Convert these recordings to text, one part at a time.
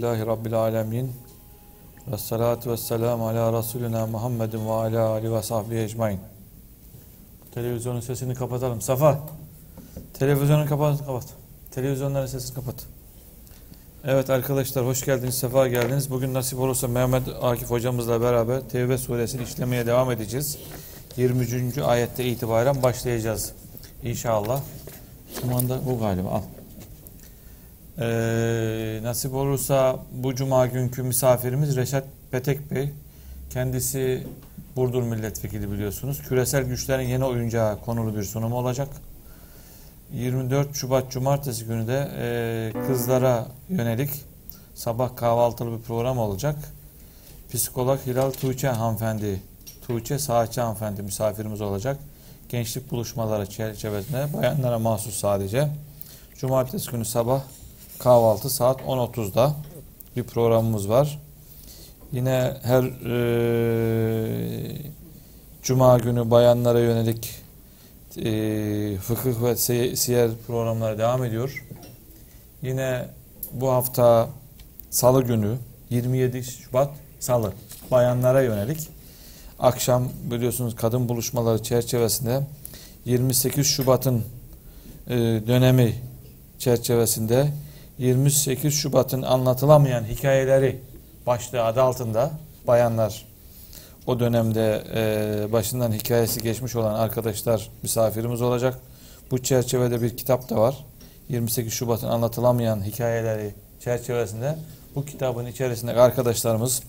Elhamdülillahi Rabbil Alemin. Ve salatu ve selamu ala Resulina Muhammedin ve ala Ali ve sahbihi ecmain. Televizyonun sesini kapatalım. Safa. Televizyonu kapat. kapat. Televizyonların sesini kapat. Evet arkadaşlar hoş geldiniz, sefa geldiniz. Bugün nasip olursa Mehmet Akif hocamızla beraber Tevbe suresini işlemeye devam edeceğiz. 23. ayette itibaren başlayacağız. İnşallah. Kumanda bu galiba al. Ee, nasip olursa bu cuma günkü misafirimiz Reşat Petek Bey. Kendisi Burdur milletvekili biliyorsunuz. Küresel güçlerin yeni oyuncağı konulu bir sunum olacak. 24 Şubat Cumartesi günü de e, kızlara yönelik sabah kahvaltılı bir program olacak. Psikolog Hilal Tuğçe hanımefendi, Tuğçe Saatçı hanımefendi misafirimiz olacak. Gençlik buluşmaları çerçevesinde bayanlara mahsus sadece. Cumartesi günü sabah kahvaltı saat 10.30'da bir programımız var. Yine her e, cuma günü bayanlara yönelik e, fıkıh ve siyer programları devam ediyor. Yine bu hafta salı günü 27 Şubat salı bayanlara yönelik akşam biliyorsunuz kadın buluşmaları çerçevesinde 28 Şubat'ın e, dönemi çerçevesinde 28 Şubat'ın anlatılamayan hikayeleri başlığı adı altında bayanlar o dönemde e, başından hikayesi geçmiş olan arkadaşlar misafirimiz olacak. Bu çerçevede bir kitap da var. 28 Şubat'ın anlatılamayan hikayeleri çerçevesinde bu kitabın içerisinde arkadaşlarımız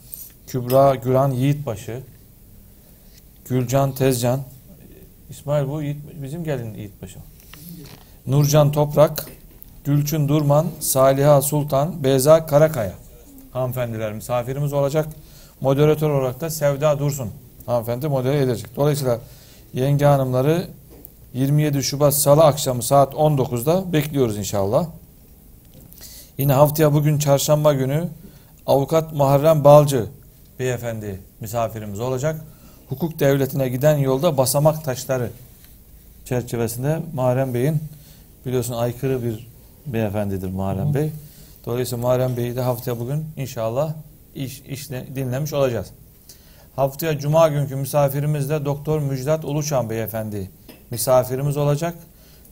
Kübra Güran Yiğitbaşı, Gülcan Tezcan, İsmail bu Yiğit, bizim gelin Yiğitbaşı. Nurcan Toprak, Gülçün Durman, Saliha Sultan, Beyza Karakaya hanımefendiler misafirimiz olacak. Moderatör olarak da Sevda Dursun hanımefendi modere edecek. Dolayısıyla yenge hanımları 27 Şubat Salı akşamı saat 19'da bekliyoruz inşallah. Yine haftaya bugün çarşamba günü avukat Muharrem Balcı beyefendi misafirimiz olacak. Hukuk devletine giden yolda basamak taşları çerçevesinde Muharrem Bey'in biliyorsun aykırı bir beyefendidir Muharrem Bey. Dolayısıyla Muharrem Bey'i de haftaya bugün inşallah iş, işle, dinlemiş olacağız. Haftaya Cuma günkü misafirimiz de Doktor Müjdat Uluçan Beyefendi misafirimiz olacak.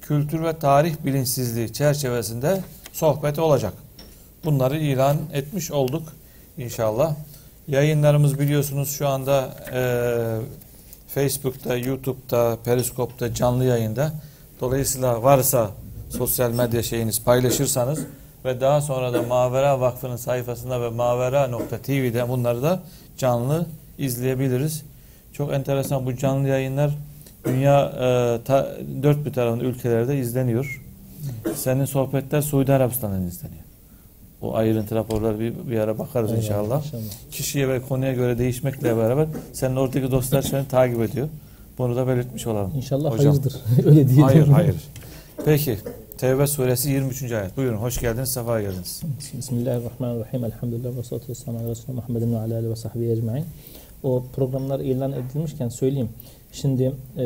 Kültür ve tarih bilinçsizliği çerçevesinde sohbeti olacak. Bunları ilan etmiş olduk inşallah. Yayınlarımız biliyorsunuz şu anda e, Facebook'ta, YouTube'da, Periskop'ta canlı yayında. Dolayısıyla varsa sosyal medya şeyiniz paylaşırsanız ve daha sonra da Mavera Vakfı'nın sayfasında ve mavera.tv'de bunları da canlı izleyebiliriz. Çok enteresan bu canlı yayınlar dünya e, ta, dört bir tarafında ülkelerde izleniyor. Senin sohbetler Suudi Arabistan'dan izleniyor. O ayrıntı raporları bir, bir ara bakarız Eyvallah, inşallah. inşallah. Kişiye ve konuya göre değişmekle beraber senin oradaki dostlar seni takip ediyor. Bunu da belirtmiş olalım. İnşallah Hocam. hayırdır. Öyle diyelim. Hayır hayır. Peki. Tevbe suresi 23. ayet. Buyurun hoş geldiniz, sefa geldiniz. Bismillahirrahmanirrahim. Elhamdülillah ve salatu vesselam ala Resulü Muhammedin ve ala ve sahbihi ecmain. O programlar ilan edilmişken söyleyeyim. Şimdi e,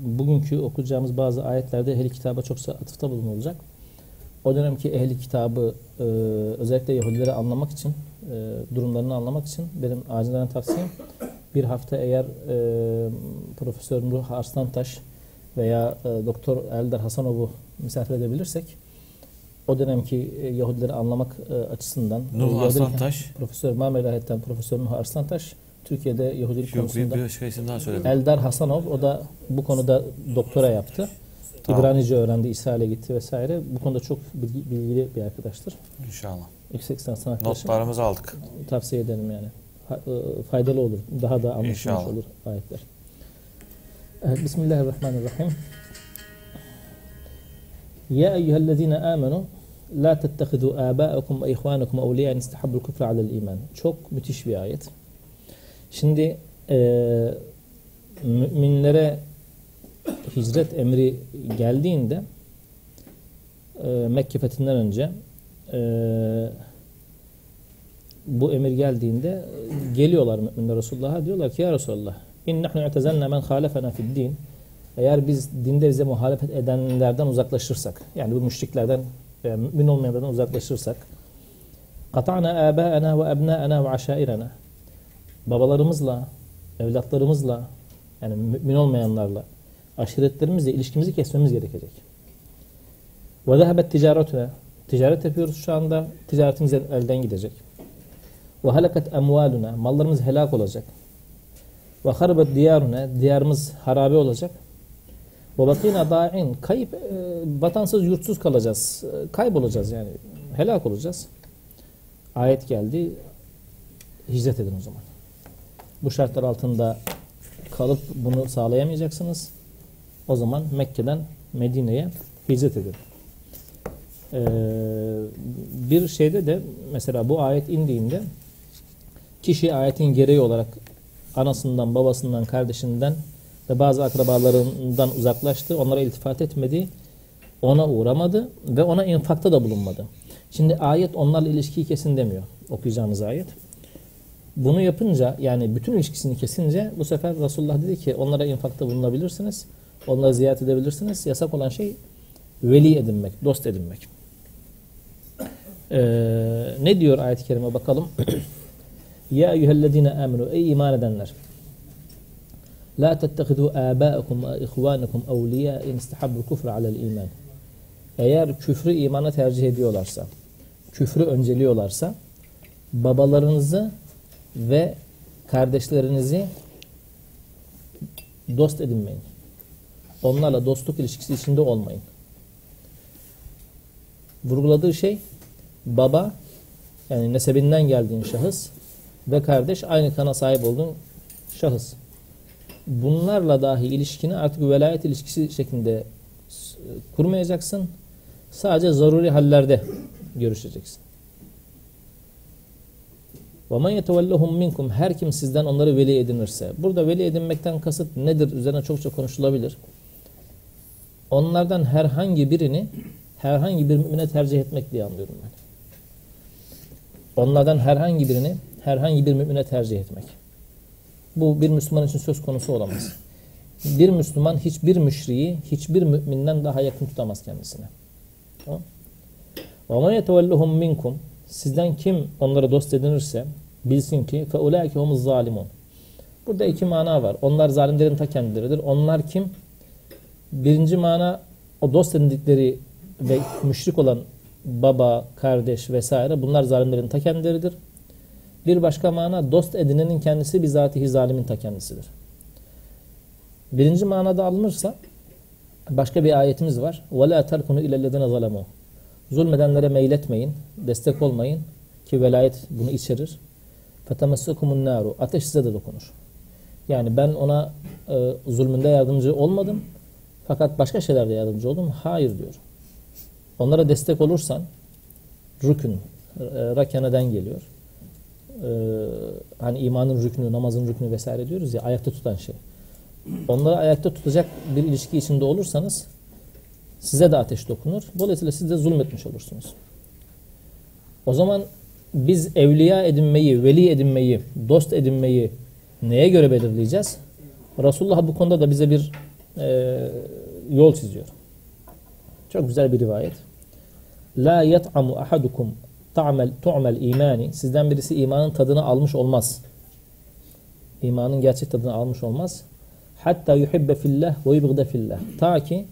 bugünkü okuyacağımız bazı ayetlerde ehli kitaba çoksa atıfta bulunulacak. O dönemki ehli kitabı e, özellikle Yahudileri anlamak için, e, durumlarını anlamak için benim acilen tavsiyem bir hafta eğer e, Profesör Nuh Arslantaş veya e, Doktor Eldar Hasanov'u misafir edebilirsek o dönemki e, Yahudileri anlamak e, açısından Nuh Arslantaş Profesör Mamel Ahet'ten Profesör Nuh Arslantaş Türkiye'de Yahudilik Yok, konusunda bir, bir daha söyledim. Eldar Hasanov o da bu konuda doktora yaptı. Tamam. İbranice öğrendi, İsrail'e gitti vesaire. Bu konuda çok bilgi, bilgili bir arkadaştır. İnşallah. Yüksek lisans arkadaşım. Notlarımızı aldık. Tavsiye ederim yani. Faydalı olur. Daha da anlaşılmış olur ayetler. Bismillahirrahmanirrahim. Ya eyyühellezine amenu la tettehidu âbâekum ve ihvânekum evliyâ in istahabbul küfre alel iman. Çok müthiş bir ayet. Şimdi e, müminlere hicret emri geldiğinde e, Mekke fethinden önce e, bu emir geldiğinde geliyorlar müminler Resulullah'a diyorlar ki ya Resulullah in nahnu i'tezelna men halefena fid din eğer biz dinde bize muhalefet edenlerden uzaklaşırsak, yani bu müşriklerden veya mümin olmayanlardan uzaklaşırsak, Kata'na âbâena ve ebnâena ve aşairena. Babalarımızla, evlatlarımızla, yani mümin olmayanlarla, aşiretlerimizle ilişkimizi kesmemiz gerekecek. Ve zehebet. Ticaret yapıyoruz şu anda. Ticaretimiz elden gidecek. Ve halakat emvaluna. Mallarımız helak olacak. Ve harbet diyaruna. Diyarımız harabe olacak. Ve bakina da'in. Kayıp, e, vatansız, yurtsuz kalacağız. E, kaybolacağız yani. Helak olacağız. Ayet geldi. Hicret edin o zaman. Bu şartlar altında kalıp bunu sağlayamayacaksınız. O zaman Mekke'den Medine'ye hicret edin. Ee, bir şeyde de mesela bu ayet indiğinde kişi ayetin gereği olarak anasından, babasından, kardeşinden ve bazı akrabalarından uzaklaştı. Onlara iltifat etmedi. Ona uğramadı ve ona infakta da bulunmadı. Şimdi ayet onlarla ilişkiyi kesin demiyor. Okuyacağımız ayet. Bunu yapınca yani bütün ilişkisini kesince bu sefer Resulullah dedi ki onlara infakta bulunabilirsiniz. Onları ziyaret edebilirsiniz. Yasak olan şey veli edinmek, dost edinmek. Ee, ne diyor ayet-i kerime bakalım. ya eyyühellezine amenu ey iman edenler. La tettehidu âbâekum ve ihvânekum evliyâ in istahabbul kufre alel iman. Eğer küfrü imana tercih ediyorlarsa, küfrü önceliyorlarsa babalarınızı ve kardeşlerinizi dost edinmeyin. Onlarla dostluk ilişkisi içinde olmayın. Vurguladığı şey baba yani nesebinden geldiğin şahıs ve kardeş aynı kana sahip olduğun şahıs. Bunlarla dahi ilişkini artık velayet ilişkisi şeklinde kurmayacaksın. Sadece zaruri hallerde görüşeceksin. وَمَنْ يَتَوَلَّهُمْ minkum Her kim sizden onları veli edinirse. Burada veli edinmekten kasıt nedir? Üzerine çokça konuşulabilir. Onlardan herhangi birini herhangi bir mümine tercih etmek diye anlıyorum ben. Onlardan herhangi birini herhangi bir mümine tercih etmek. Bu bir Müslüman için söz konusu olamaz. Bir Müslüman hiçbir müşriyi hiçbir müminden daha yakın tutamaz kendisine. Tamam? وَمَنْ يَتَوَلَّهُمْ minkum Sizden kim onları dost edinirse bilsin ki فَاُولَٰئِكَ هُمُ zalimun. Burada iki mana var. Onlar zalimlerin ta kendileridir. Onlar kim? Birinci mana o dost edindikleri ve müşrik olan baba, kardeş vesaire bunlar zalimlerin ta kendileridir. Bir başka mana dost edinenin kendisi bizatihi zalimin ta kendisidir. Birinci manada alınırsa başka bir ayetimiz var. وَلَا تَرْكُنُوا اِلَى الَّذِينَ ظَلَمُوا Zulmedenlere meyletmeyin, destek olmayın ki velayet bunu içerir. فَتَمَسَّكُمُ النَّارُ Ateş size de dokunur. Yani ben ona e, zulmünde yardımcı olmadım fakat başka şeylerde yardımcı oldum. Hayır diyor. Onlara destek olursan rükün, e, rakaneden geliyor. E, hani imanın rüknü, namazın rüknü vesaire diyoruz ya ayakta tutan şey. Onları ayakta tutacak bir ilişki içinde olursanız size de ateş dokunur. Dolayısıyla siz de zulmetmiş olursunuz. O zaman biz evliya edinmeyi, veli edinmeyi, dost edinmeyi neye göre belirleyeceğiz? Resulullah bu konuda da bize bir e, yol çiziyor. Çok güzel bir rivayet. La yat'amu ahadukum ta'mel tu'mel imani. Sizden birisi imanın tadını almış olmaz. İmanın gerçek tadını almış olmaz. Hatta yuhibbe fillah ve yubgıda fillah. Ta ki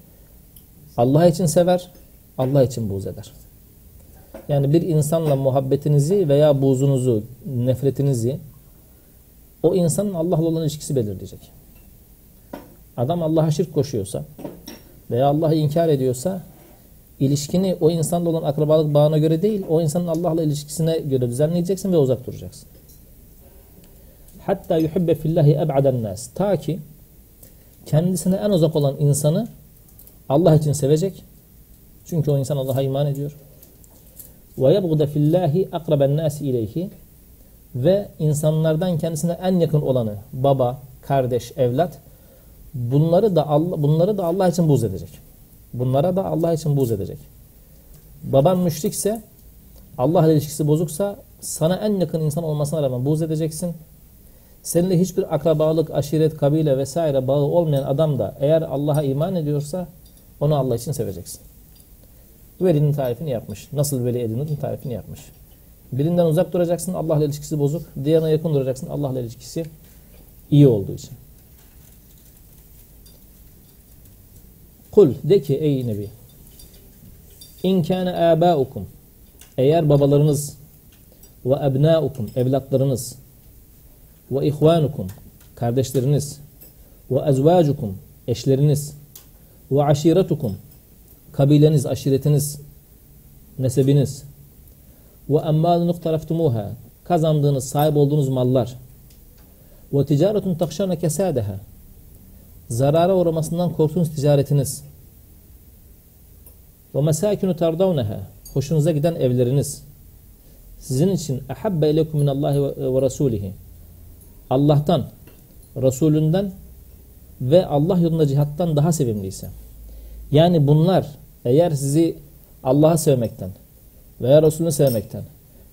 Allah için sever, Allah için buğz eder. Yani bir insanla muhabbetinizi veya buğzunuzu, nefretinizi o insanın Allah'la olan ilişkisi belirleyecek. Adam Allah'a şirk koşuyorsa veya Allah'ı inkar ediyorsa ilişkini o insanla olan akrabalık bağına göre değil, o insanın Allah'la ilişkisine göre düzenleyeceksin ve uzak duracaksın. Hatta yuhibbe fillahi eb'aden nas. Ta ki kendisine en uzak olan insanı Allah için sevecek. Çünkü o insan Allah'a iman ediyor. Ve yebgıda fillahi akraben nasi ileyhi ve insanlardan kendisine en yakın olanı baba, kardeş, evlat bunları da Allah bunları da Allah için buz edecek. Bunlara da Allah için buz edecek. Baban müşrikse Allah ilişkisi bozuksa sana en yakın insan olmasına rağmen buz edeceksin. Seninle hiçbir akrabalık, aşiret, kabile vesaire bağı olmayan adam da eğer Allah'a iman ediyorsa onu Allah için seveceksin. Velinin tarifini yapmış. Nasıl veli edinirin tarifini yapmış. Birinden uzak duracaksın Allah'la ilişkisi bozuk. Diğerine yakın duracaksın Allah'la ilişkisi iyi olduğu için. Kul de ki ey Nebi İn kâne âbâukum eğer babalarınız ve ebnâukum evlatlarınız ve ihvanukum kardeşleriniz ve ezvacukum eşleriniz ve aşiretukum kabileniz, aşiretiniz, nesebiniz ve emmalun iktaraftumuha kazandığınız, sahip olduğunuz mallar ve ticaretun takşana kesadeha zarara uğramasından korktuğunuz ticaretiniz. Ve mesakinu tardavneha. Hoşunuza giden evleriniz. Sizin için ehabbe ilekum minallahi ve rasulihi Allah'tan, Resulünden ve Allah yolunda cihattan daha sevimliyse. Yani bunlar eğer sizi Allah'ı sevmekten veya Resulünü sevmekten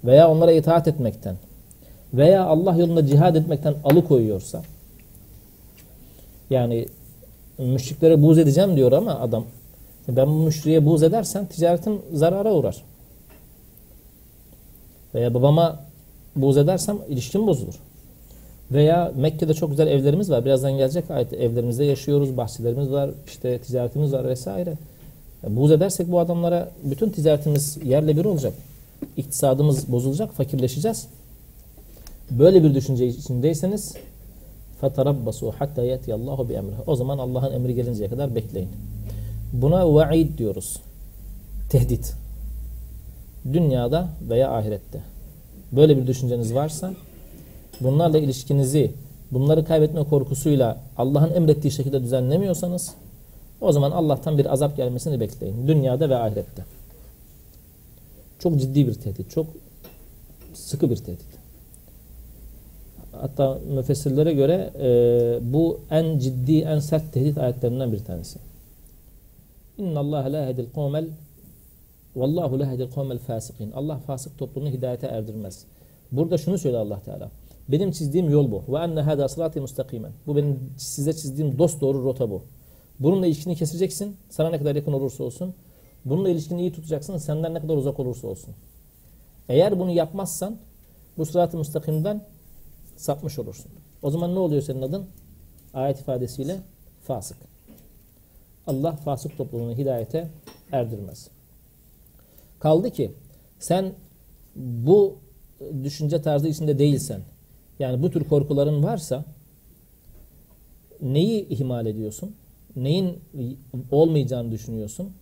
veya onlara itaat etmekten veya Allah yolunda cihad etmekten alıkoyuyorsa yani müşriklere buğz edeceğim diyor ama adam ben bu müşriye buğz edersem ticaretim zarara uğrar. Veya babama buğz edersem ilişkim bozulur. Veya Mekke'de çok güzel evlerimiz var. Birazdan gelecek ayet. Evlerimizde yaşıyoruz, bahçelerimiz var, işte ticaretimiz var vesaire. Buğz edersek bu adamlara bütün ticaretimiz yerle bir olacak. İktisadımız bozulacak, fakirleşeceğiz. Böyle bir düşünce içindeyseniz فَتَرَبَّسُوا حَتَّى يَتِيَ اللّٰهُ بِاَمْرِهِ O zaman Allah'ın emri gelinceye kadar bekleyin. Buna vaid diyoruz. Tehdit. Dünyada veya ahirette. Böyle bir düşünceniz varsa bunlarla ilişkinizi bunları kaybetme korkusuyla Allah'ın emrettiği şekilde düzenlemiyorsanız o zaman Allah'tan bir azap gelmesini bekleyin. Dünyada ve ahirette. Çok ciddi bir tehdit. Çok sıkı bir tehdit. Hatta müfessirlere göre e, bu en ciddi, en sert tehdit ayetlerinden bir tanesi. İnna Allah la hedil kavmel Vallahu la hedil kavmel fasikin. Allah fasık toplumunu hidayete erdirmez. Burada şunu söylüyor Allah Teala. Benim çizdiğim yol bu. Ve enne hada sırati mustakimen. Bu benim size çizdiğim dost doğru rota bu. Bununla ilişkini keseceksin. Sana ne kadar yakın olursa olsun. Bununla ilişkini iyi tutacaksın. Senden ne kadar uzak olursa olsun. Eğer bunu yapmazsan bu sırat-ı müstakimden sapmış olursun. O zaman ne oluyor senin adın? Ayet ifadesiyle fasık. Allah fasık toplumunu hidayete erdirmez. Kaldı ki sen bu düşünce tarzı içinde değilsen yani bu tür korkuların varsa neyi ihmal ediyorsun? Neyin olmayacağını düşünüyorsun?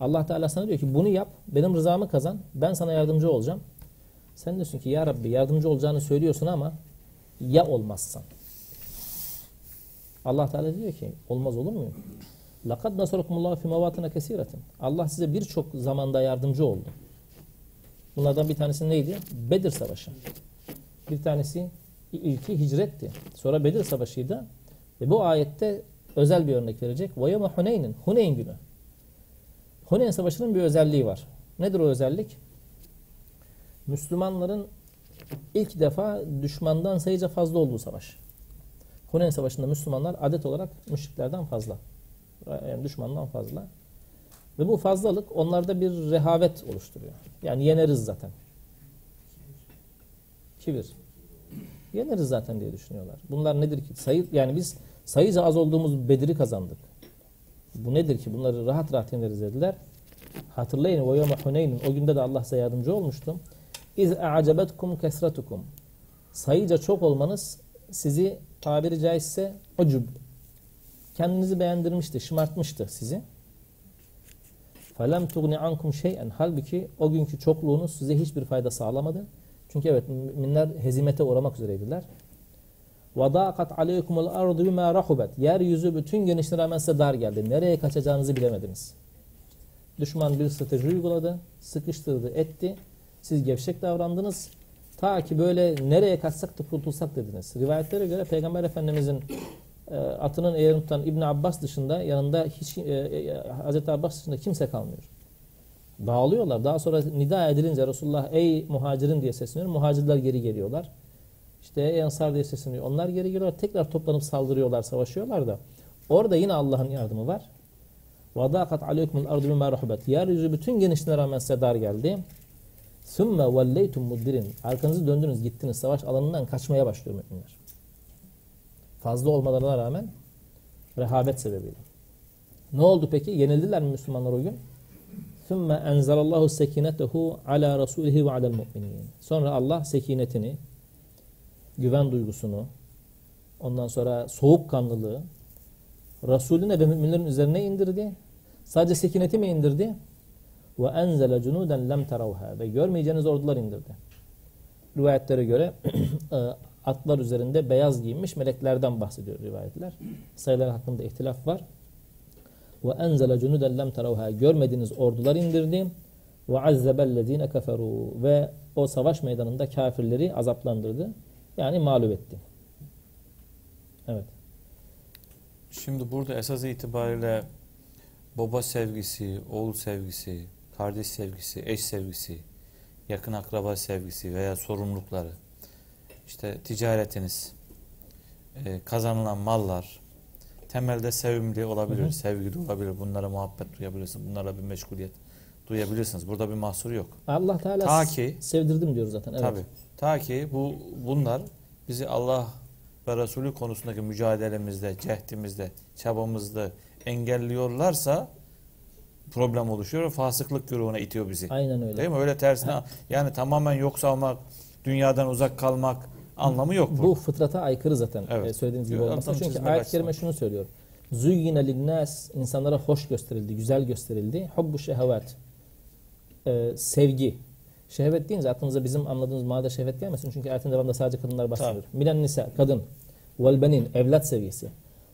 Allah Teala sana diyor ki bunu yap, benim rızamı kazan, ben sana yardımcı olacağım. Sen diyorsun ki ya Rabbi yardımcı olacağını söylüyorsun ama ya olmazsan. Allah Teala diyor ki olmaz olur mu? Lakad nasarakumullahu fi mavatına kesiratin. Allah size birçok zamanda yardımcı oldu. Bunlardan bir tanesi neydi? Bedir Savaşı. Bir tanesi ilki hicretti. Sonra Bedir Savaşı'ydı. Ve bu ayette özel bir örnek verecek. Vayama Huneyn'in. Huneyn günü. Huneyn Savaşı'nın bir özelliği var. Nedir o özellik? Müslümanların ilk defa düşmandan sayıca fazla olduğu savaş. Huneyn Savaşı'nda Müslümanlar adet olarak müşriklerden fazla. Yani düşmandan fazla. Ve bu fazlalık onlarda bir rehavet oluşturuyor. Yani yeneriz zaten. Kibir. Yeneriz zaten diye düşünüyorlar. Bunlar nedir ki? Sayı, yani biz sayıca az olduğumuz Bedir'i kazandık. Bu nedir ki? Bunları rahat rahat yeneriz dediler. Hatırlayın o yevme Huneyn'in o günde de Allah size yardımcı olmuştu. İz a'cebetkum kesretukum. Sayıca çok olmanız sizi tabiri caizse ucub kendinizi beğendirmişti, şımartmıştı sizi. فَلَمْ تُغْنِ عَنْكُمْ şeyen. Halbuki o günkü çokluğunuz size hiçbir fayda sağlamadı. Çünkü evet müminler hezimete uğramak üzereydiler. وَضَاقَتْ عَلَيْكُمُ الْاَرْضُ بِمَا رَحُبَتْ Yeryüzü bütün genişliğine rağmen size dar geldi. Nereye kaçacağınızı bilemediniz. Düşman bir strateji uyguladı, sıkıştırdı, etti. Siz gevşek davrandınız. Ta ki böyle nereye kaçsak da kurtulsak dediniz. Rivayetlere göre Peygamber Efendimizin e, atının eğerini tutan İbn Abbas dışında yanında hiç e, e, Hazreti Abbas dışında kimse kalmıyor. Dağılıyorlar. Daha sonra nida edilince Resulullah ey muhacirin diye sesleniyor. Muhacirler geri geliyorlar. İşte ey ensar diye sesleniyor. Onlar geri geliyorlar. Tekrar toplanıp saldırıyorlar, savaşıyorlar da. Orada yine Allah'ın yardımı var. وَضَاقَتْ عَلَيْكُمُ الْاَرْضُ بِمَا رَحُبَتْ Yeryüzü bütün genişliğine rağmen size dar geldi. Sümme velleytum mudbirin. Arkanızı döndünüz gittiniz. Savaş alanından kaçmaya başlıyor müminler. Fazla olmalarına rağmen rehavet sebebiyle. Ne oldu peki? Yenildiler mi Müslümanlar o gün? Sümme enzelallahu sekinetehu ala rasulihi ve alel mu'minin. Sonra Allah sekinetini, güven duygusunu, ondan sonra soğukkanlılığı Resulüne ve müminlerin üzerine indirdi. Sadece sekineti mi indirdi? Ve enzele cunuden lem teravha ve görmeyeceğiniz ordular indirdi. Rivayetlere göre e, atlar üzerinde beyaz giyinmiş meleklerden bahsediyor rivayetler. Sayılar hakkında ihtilaf var. Ve enzele cunuden lem teravha görmediğiniz ordular indirdi. Ve azzebellezine keferu ve o savaş meydanında kafirleri azaplandırdı. Yani mağlup etti. Evet. Şimdi burada esas itibariyle baba sevgisi, oğul sevgisi, kardeş sevgisi, eş sevgisi, yakın akraba sevgisi veya sorumlulukları, işte ticaretiniz, e, kazanılan mallar, temelde sevimli olabilir, hı hı. sevgili olabilir, bunlara muhabbet duyabilirsiniz, bunlarla bir meşguliyet duyabilirsiniz. Burada bir mahsur yok. Allah Teala ta ki, sevdirdim diyor zaten. Evet. Tabii. Ta ki bu bunlar bizi Allah ve Resulü konusundaki mücadelemizde, cehdimizde, çabamızda engelliyorlarsa problem oluşuyor. Fasıklık grubuna itiyor bizi. Aynen öyle. Değil mi? Öyle tersine ha. yani tamamen yok salmak, dünyadan uzak kalmak anlamı yok bu. Bu fıtrata aykırı zaten. Evet. Söylediğiniz gibi olmasa. Çünkü ayet-i kerime şunu söylüyor. Züyyine linnâs insanlara hoş gösterildi, güzel gösterildi. Hubbu şehevat. Ee, sevgi. Şehvet deyince aklınıza bizim anladığımız manada şehvet gelmesin. Çünkü ayetin devamında sadece kadınlar bahsediyor. Milen nisa, kadın. Vel benin, evlat sevgisi.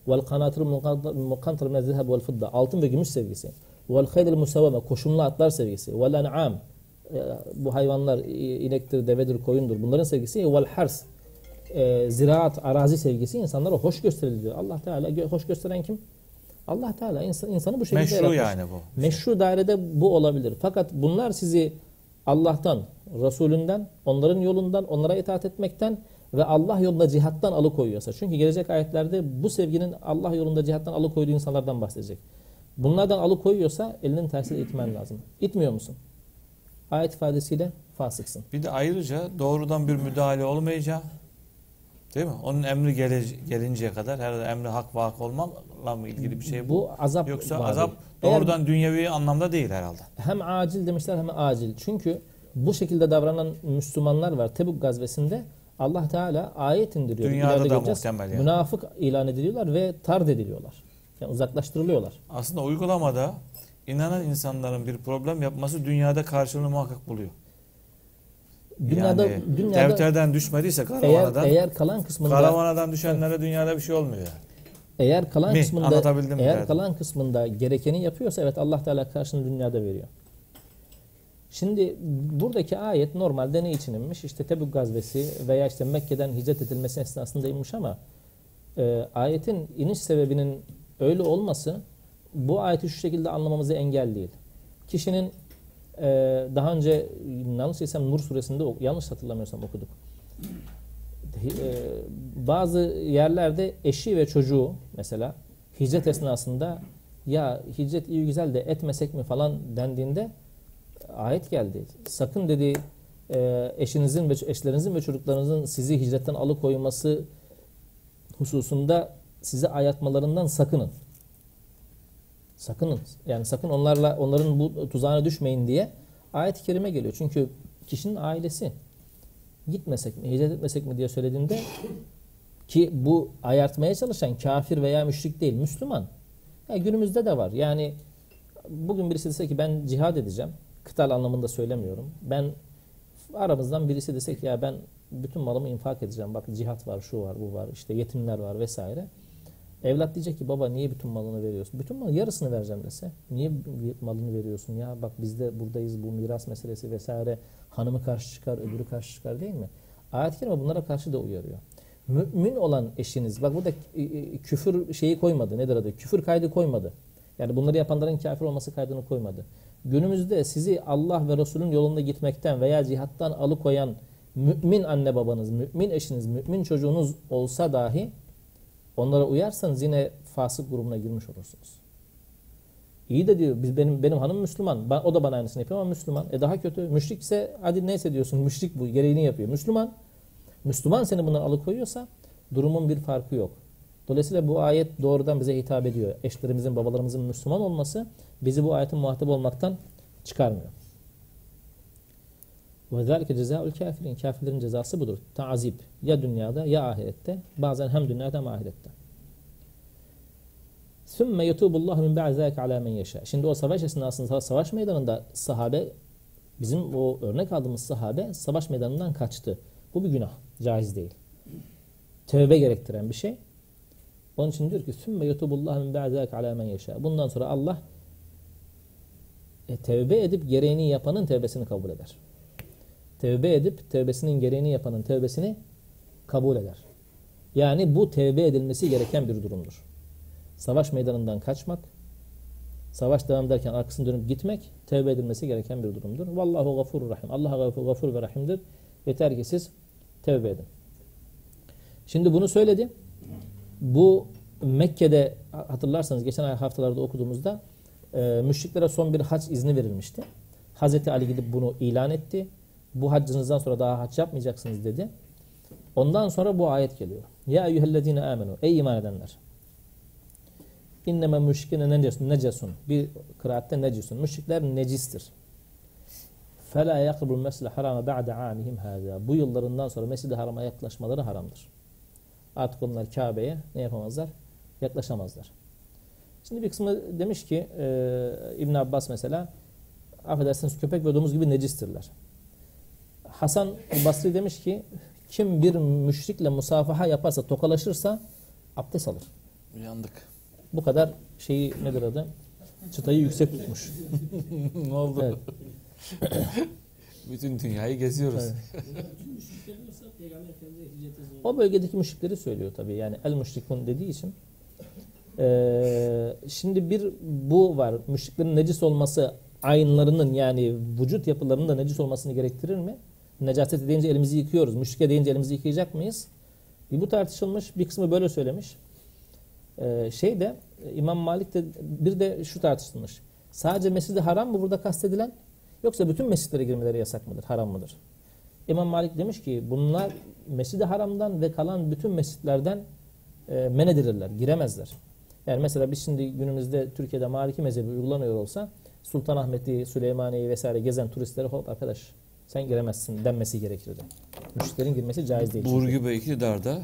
Vel kanatır mukantar min zehab vel fidda. Altın ve gümüş sevgisi. Vel haydil musavvame, koşumlu atlar sevgisi. Vel en'am, bu hayvanlar inektir, devedir, koyundur. Bunların sevgisi. Vel hars, e, ziraat, arazi sevgisi insanlara hoş gösteriliyor. Allah Teala hoş gösteren kim? Allah Teala insan, insanı bu şekilde Meşru yaratmış. yani bu. Meşru dairede bu olabilir. Fakat bunlar sizi Allah'tan, Resulünden, onların yolundan, onlara itaat etmekten ve Allah yolunda cihattan alıkoyuyorsa. Çünkü gelecek ayetlerde bu sevginin Allah yolunda cihattan alıkoyduğu insanlardan bahsedecek. Bunlardan alıkoyuyorsa elinin tersiyle itmen lazım. İtmiyor musun? Ayet ifadesiyle fasıksın. Bir de ayrıca doğrudan bir müdahale olmayacağı Değil mi? Onun emri gele, gelinceye kadar herhalde emri hak ve hak olmakla mı ilgili bir şey bu? Bu azap Yoksa azap doğrudan Eğer, dünyevi anlamda değil herhalde. Hem acil demişler hem acil. Çünkü bu şekilde davranan Müslümanlar var. Tebuk gazvesinde Allah Teala ayet indiriyor. Dünyada da muhtemel yani. Münafık ilan ediliyorlar ve tard ediliyorlar. Yani uzaklaştırılıyorlar. Aslında uygulamada inanan insanların bir problem yapması dünyada karşılığını muhakkak buluyor. Dünyada, yani dünyada defterden düşmediyse karavanadan eğer, eğer kalan kısmında karavanadan düşenlere dünyada bir şey olmuyor yani. Eğer kalan Mi? kısmında eğer derdim. kalan kısmında gerekeni yapıyorsa evet Allah Teala karşını dünyada veriyor. Şimdi buradaki ayet normalde ne için inmiş? İşte Tebük gazvesi veya işte Mekke'den hicret edilmesi esnasında inmiş ama e, ayetin iniş sebebinin öyle olması bu ayeti şu şekilde anlamamızı engel değil. Kişinin ee, daha önce yanlış değilsem Nur suresinde yanlış hatırlamıyorsam okuduk. Ee, bazı yerlerde eşi ve çocuğu mesela hicret esnasında ya hicret iyi güzel de etmesek mi falan dendiğinde ayet geldi. Sakın dedi e, eşinizin ve eşlerinizin ve çocuklarınızın sizi hicretten alıkoyması hususunda sizi ayatmalarından sakının. Sakının. Yani sakın onlarla onların bu tuzağına düşmeyin diye ayet-i kerime geliyor. Çünkü kişinin ailesi gitmesek mi, hicret etmesek mi diye söylediğinde ki bu ayartmaya çalışan kafir veya müşrik değil, Müslüman. Yani günümüzde de var. Yani bugün birisi dese ki ben cihad edeceğim. Kıtal anlamında söylemiyorum. Ben aramızdan birisi dese ki ya ben bütün malımı infak edeceğim. Bak cihat var, şu var, bu var, işte yetimler var vesaire. Evlat diyecek ki baba niye bütün malını veriyorsun? Bütün mal yarısını vereceğim dese. Niye malını veriyorsun ya? Bak biz de buradayız bu miras meselesi vesaire. Hanımı karşı çıkar, öbürü karşı çıkar değil mi? Ayet-i Kerime bunlara karşı da uyarıyor. Mümin olan eşiniz, bak burada küfür şeyi koymadı. Nedir adı? Küfür kaydı koymadı. Yani bunları yapanların kafir olması kaydını koymadı. Günümüzde sizi Allah ve Resulün yolunda gitmekten veya cihattan alıkoyan mümin anne babanız, mümin eşiniz, mümin çocuğunuz olsa dahi Onlara uyarsanız yine fasık grubuna girmiş olursunuz. İyi de diyor biz benim benim hanım Müslüman. Ben, o da bana aynısını yapıyor ama Müslüman. E daha kötü. Müşrik ise hadi neyse diyorsun. Müşrik bu. Gereğini yapıyor. Müslüman. Müslüman seni bundan alıkoyuyorsa durumun bir farkı yok. Dolayısıyla bu ayet doğrudan bize hitap ediyor. Eşlerimizin, babalarımızın Müslüman olması bizi bu ayetin muhatap olmaktan çıkarmıyor. Ve zâlike cezâul kafirin. Kafirlerin cezası budur. Tazip. Ya dünyada ya ahirette. Bazen hem dünyada hem ahirette. Sümme yutubullah min ba'd zâlike alâ men yeşâ. Şimdi o savaş esnasında savaş meydanında sahabe bizim o örnek aldığımız sahabe savaş meydanından kaçtı. Bu bir günah. Caiz değil. Tevbe gerektiren bir şey. Onun için diyor ki sümme yutubullah min ba'd zâlike alâ men yeşâ. Bundan sonra Allah e, tevbe edip gereğini yapanın tevbesini kabul eder. Tevbe edip tevbesinin gereğini yapanın tevbesini kabul eder. Yani bu tevbe edilmesi gereken bir durumdur. Savaş meydanından kaçmak, savaş devam ederken arkasını dönüp gitmek tevbe edilmesi gereken bir durumdur. Vallahu gafurur rahim. Allah gafur ve rahimdir. Yeter ki siz tevbe edin. Şimdi bunu söyledi. Bu Mekke'de hatırlarsanız geçen haftalarda okuduğumuzda e, müşriklere son bir hac izni verilmişti. Hazreti Ali gidip bunu ilan etti Bu haccınızdan sonra daha hac yapmayacaksınız dedi. Ondan sonra bu ayet geliyor. Ya eyyühellezine amenu. Ey iman edenler. İnneme müşrikine necesun. necesun. Bir kıraatte necisun. Müşrikler necistir. فَلَا يَقْرُبُ الْمَسْلِ حَرَامَ بَعْدَ عَامِهِمْ هَذَا Bu yıllarından sonra Mescid-i Haram'a yaklaşmaları haramdır. Artık onlar Kabe'ye ne yapamazlar? Yaklaşamazlar. Şimdi bir kısmı demiş ki e, İbn Abbas mesela affedersiniz köpek ve domuz gibi necistirler. Hasan Basri demiş ki kim bir müşrikle musafaha yaparsa tokalaşırsa abdest alır. Uyandık. Bu kadar şeyi nedir adı? Çıtayı yüksek tutmuş. ne oldu? Evet. Bütün dünyayı geziyoruz. Evet. O bölgedeki müşrikleri söylüyor tabii. Yani el müşrikun dediği için. Ee, şimdi bir bu var. Müşriklerin necis olması aynlarının yani vücut yapılarının da necis olmasını gerektirir mi? Necaset deyince elimizi yıkıyoruz. Müşrike deyince elimizi yıkayacak mıyız? Bir bu tartışılmış. Bir kısmı böyle söylemiş. Ee, şey de İmam Malik de bir de şu tartışılmış. Sadece Mescid-i Haram mı burada kastedilen? Yoksa bütün mescitlere girmeleri yasak mıdır? Haram mıdır? İmam Malik demiş ki bunlar Mescid-i Haram'dan ve kalan bütün mescitlerden e, men edilirler. Giremezler. Yani mesela biz şimdi günümüzde Türkiye'de Maliki mezhebi uygulanıyor olsa Sultanahmet'i, Süleymaniye'yi vesaire gezen turistlere hop arkadaş sen giremezsin denmesi gerekirdi. Müşriklerin girmesi caiz değil. Burgu Bey iktidarda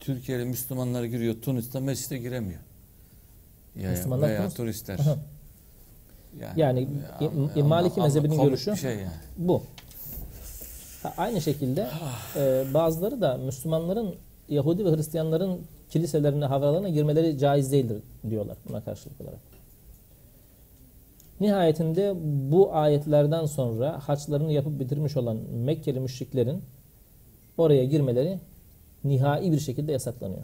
Türkiye'li Müslümanlar giriyor. Tunus'ta mescide giremiyor. Ya, Müslümanlar veya Tunus- turistler. Aha. Yani İ- İ- Maliki mezhebinin görüşü- şey yani. Bu. Ha, aynı şekilde e, bazıları da Müslümanların Yahudi ve Hristiyanların kiliselerine, havralarına girmeleri caiz değildir diyorlar buna karşılık olarak. Nihayetinde bu ayetlerden sonra haçlarını yapıp bitirmiş olan Mekkeli müşriklerin oraya girmeleri nihai bir şekilde yasaklanıyor.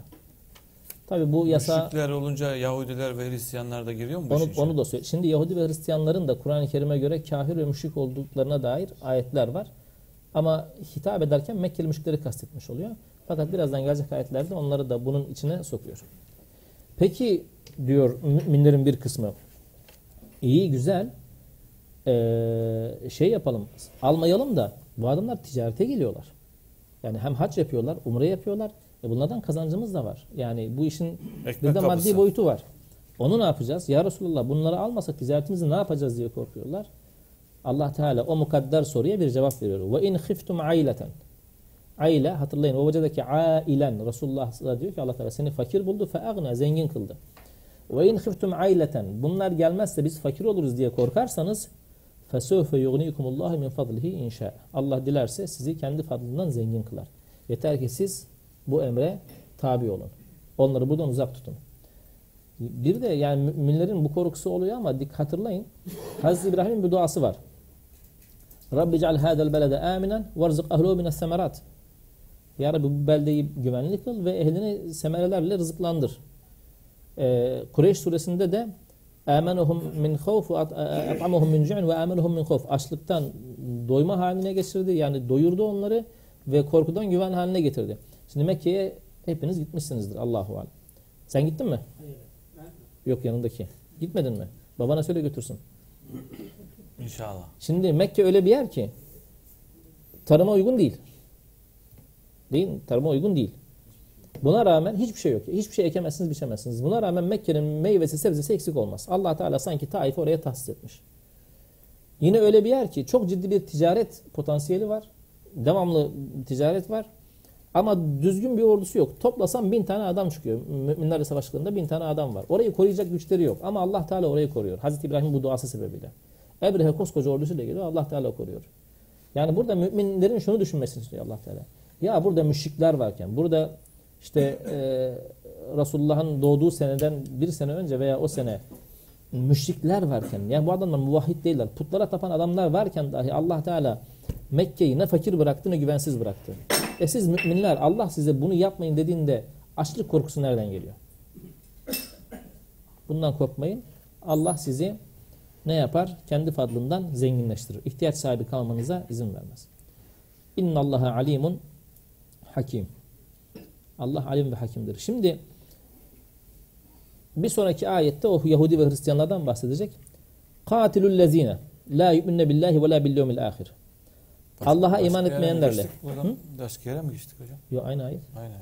Tabi bu yasa Müşrikler olunca Yahudiler ve Hristiyanlar da giriyor mu? onu, onu da söyle. Şimdi Yahudi ve Hristiyanların da Kur'an-ı Kerim'e göre kafir ve müşrik olduklarına dair ayetler var. Ama hitap ederken Mekkeli müşrikleri kastetmiş oluyor. Fakat birazdan gelecek ayetlerde onları da bunun içine sokuyor. Peki diyor müminlerin bir kısmı. İyi güzel ee, şey yapalım almayalım da bu adamlar ticarete geliyorlar. Yani hem hac yapıyorlar, umre yapıyorlar. E bunlardan kazancımız da var. Yani bu işin Ekmek bir de maddi kapısı. boyutu var. Onu ne yapacağız? Ya Resulallah bunları almasak ticaretimizi ne yapacağız diye korkuyorlar. Allah Teala o mukadder soruya bir cevap veriyor. Ve in khiftum aileten. Aile hatırlayın o vecedeki ailen Resulullah diyor ki Allah Teala seni fakir buldu fe agna zengin kıldı. Ve in khiftum aileten. Bunlar gelmezse biz fakir oluruz diye korkarsanız fesevfe yugnikumullahu min fadlihi inşa. Allah dilerse sizi kendi fadlından zengin kılar. Yeter ki siz bu emre tabi olun. Onları buradan uzak tutun. Bir de yani müminlerin bu korkusu oluyor ama dik hatırlayın. Hazreti İbrahim'in bir duası var. Rabbi ceal hadel belede aminen verzık ahluhu mines semerat. Ya Rabbi bu beldeyi güvenli kıl ve ehlini semerelerle rızıklandır. Ee, Kureyş suresinde de khawf ve at'amuhum min cu'in ve amenuhum min khawf. Açlıktan doyma haline geçirdi. Yani doyurdu onları ve korkudan güven haline getirdi. Şimdi Mekke'ye hepiniz gitmişsinizdir Allahu alem. Sen gittin mi? Hayır. Ben Yok yanındaki. Gitmedin mi? Babana söyle götürsün. İnşallah. Şimdi Mekke öyle bir yer ki tarıma uygun değil. Değil mi? Tarıma uygun değil. Buna rağmen hiçbir şey yok. Hiçbir şey ekemezsiniz, biçemezsiniz. Buna rağmen Mekke'nin meyvesi, sebzesi eksik olmaz. allah Teala sanki Taif'i oraya tahsis etmiş. Yine öyle bir yer ki çok ciddi bir ticaret potansiyeli var. Devamlı ticaret var. Ama düzgün bir ordusu yok. Toplasam bin tane adam çıkıyor. Müminlerle savaşlarında bin tane adam var. Orayı koruyacak güçleri yok. Ama Allah Teala orayı koruyor. Hazreti İbrahim bu duası sebebiyle. Ebrehe koskoca ordusuyla geliyor. Allah Teala koruyor. Yani burada müminlerin şunu düşünmesini istiyor Allah Teala. Ya burada müşrikler varken, burada işte e, Resulullah'ın doğduğu seneden bir sene önce veya o sene müşrikler varken, yani bu adamlar muvahhid değiller, putlara tapan adamlar varken dahi Allah Teala Mekke'yi ne fakir bıraktı ne güvensiz bıraktı. E siz müminler Allah size bunu yapmayın dediğinde açlık korkusu nereden geliyor? Bundan korkmayın. Allah sizi ne yapar? Kendi fadlından zenginleştirir. İhtiyaç sahibi kalmanıza izin vermez. İnna Allaha alimun hakim. Allah alim ve hakimdir. Şimdi bir sonraki ayette o Yahudi ve Hristiyanlardan bahsedecek. Katilul lezine la yu'minne billahi ve la bil yevmil ahir. Allah'a iman etmeyenlerle. Başka yere mi geçtik hocam? Yok aynı ayet. Aynen.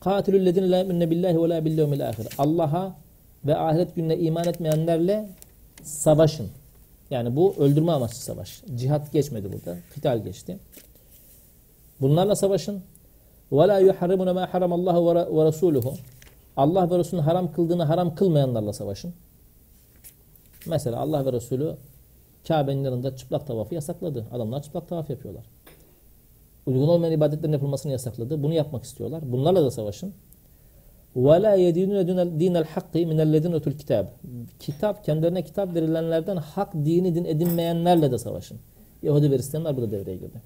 Katilul lezine la yu'minne billahi ve la bil yevmil ahir. Allah'a ve ahiret gününe iman etmeyenlerle savaşın. Yani bu öldürme amaçlı savaş. Cihat geçmedi burada. Kital geçti. Bunlarla savaşın. وَلَا يُحَرِّمُنَ مَا حَرَمَ اللّٰهُ وَرَسُولُهُ Allah ve Resulünün haram kıldığını haram kılmayanlarla savaşın. Mesela Allah ve Resulü Kabe'nin yanında çıplak tavafı yasakladı. Adamlar çıplak tavaf yapıyorlar. Uygun olmayan ibadetlerin yapılmasını yasakladı. Bunu yapmak istiyorlar. Bunlarla da savaşın. وَلَا يَدِينُونَ دِينَ الْحَقِّ مِنَ الَّذِينَ اُتُوا الْكِتَابِ Kitap, kendilerine kitap verilenlerden hak dini din edinmeyenlerle de savaşın. Yahudi ve Hristiyanlar burada devreye girdi.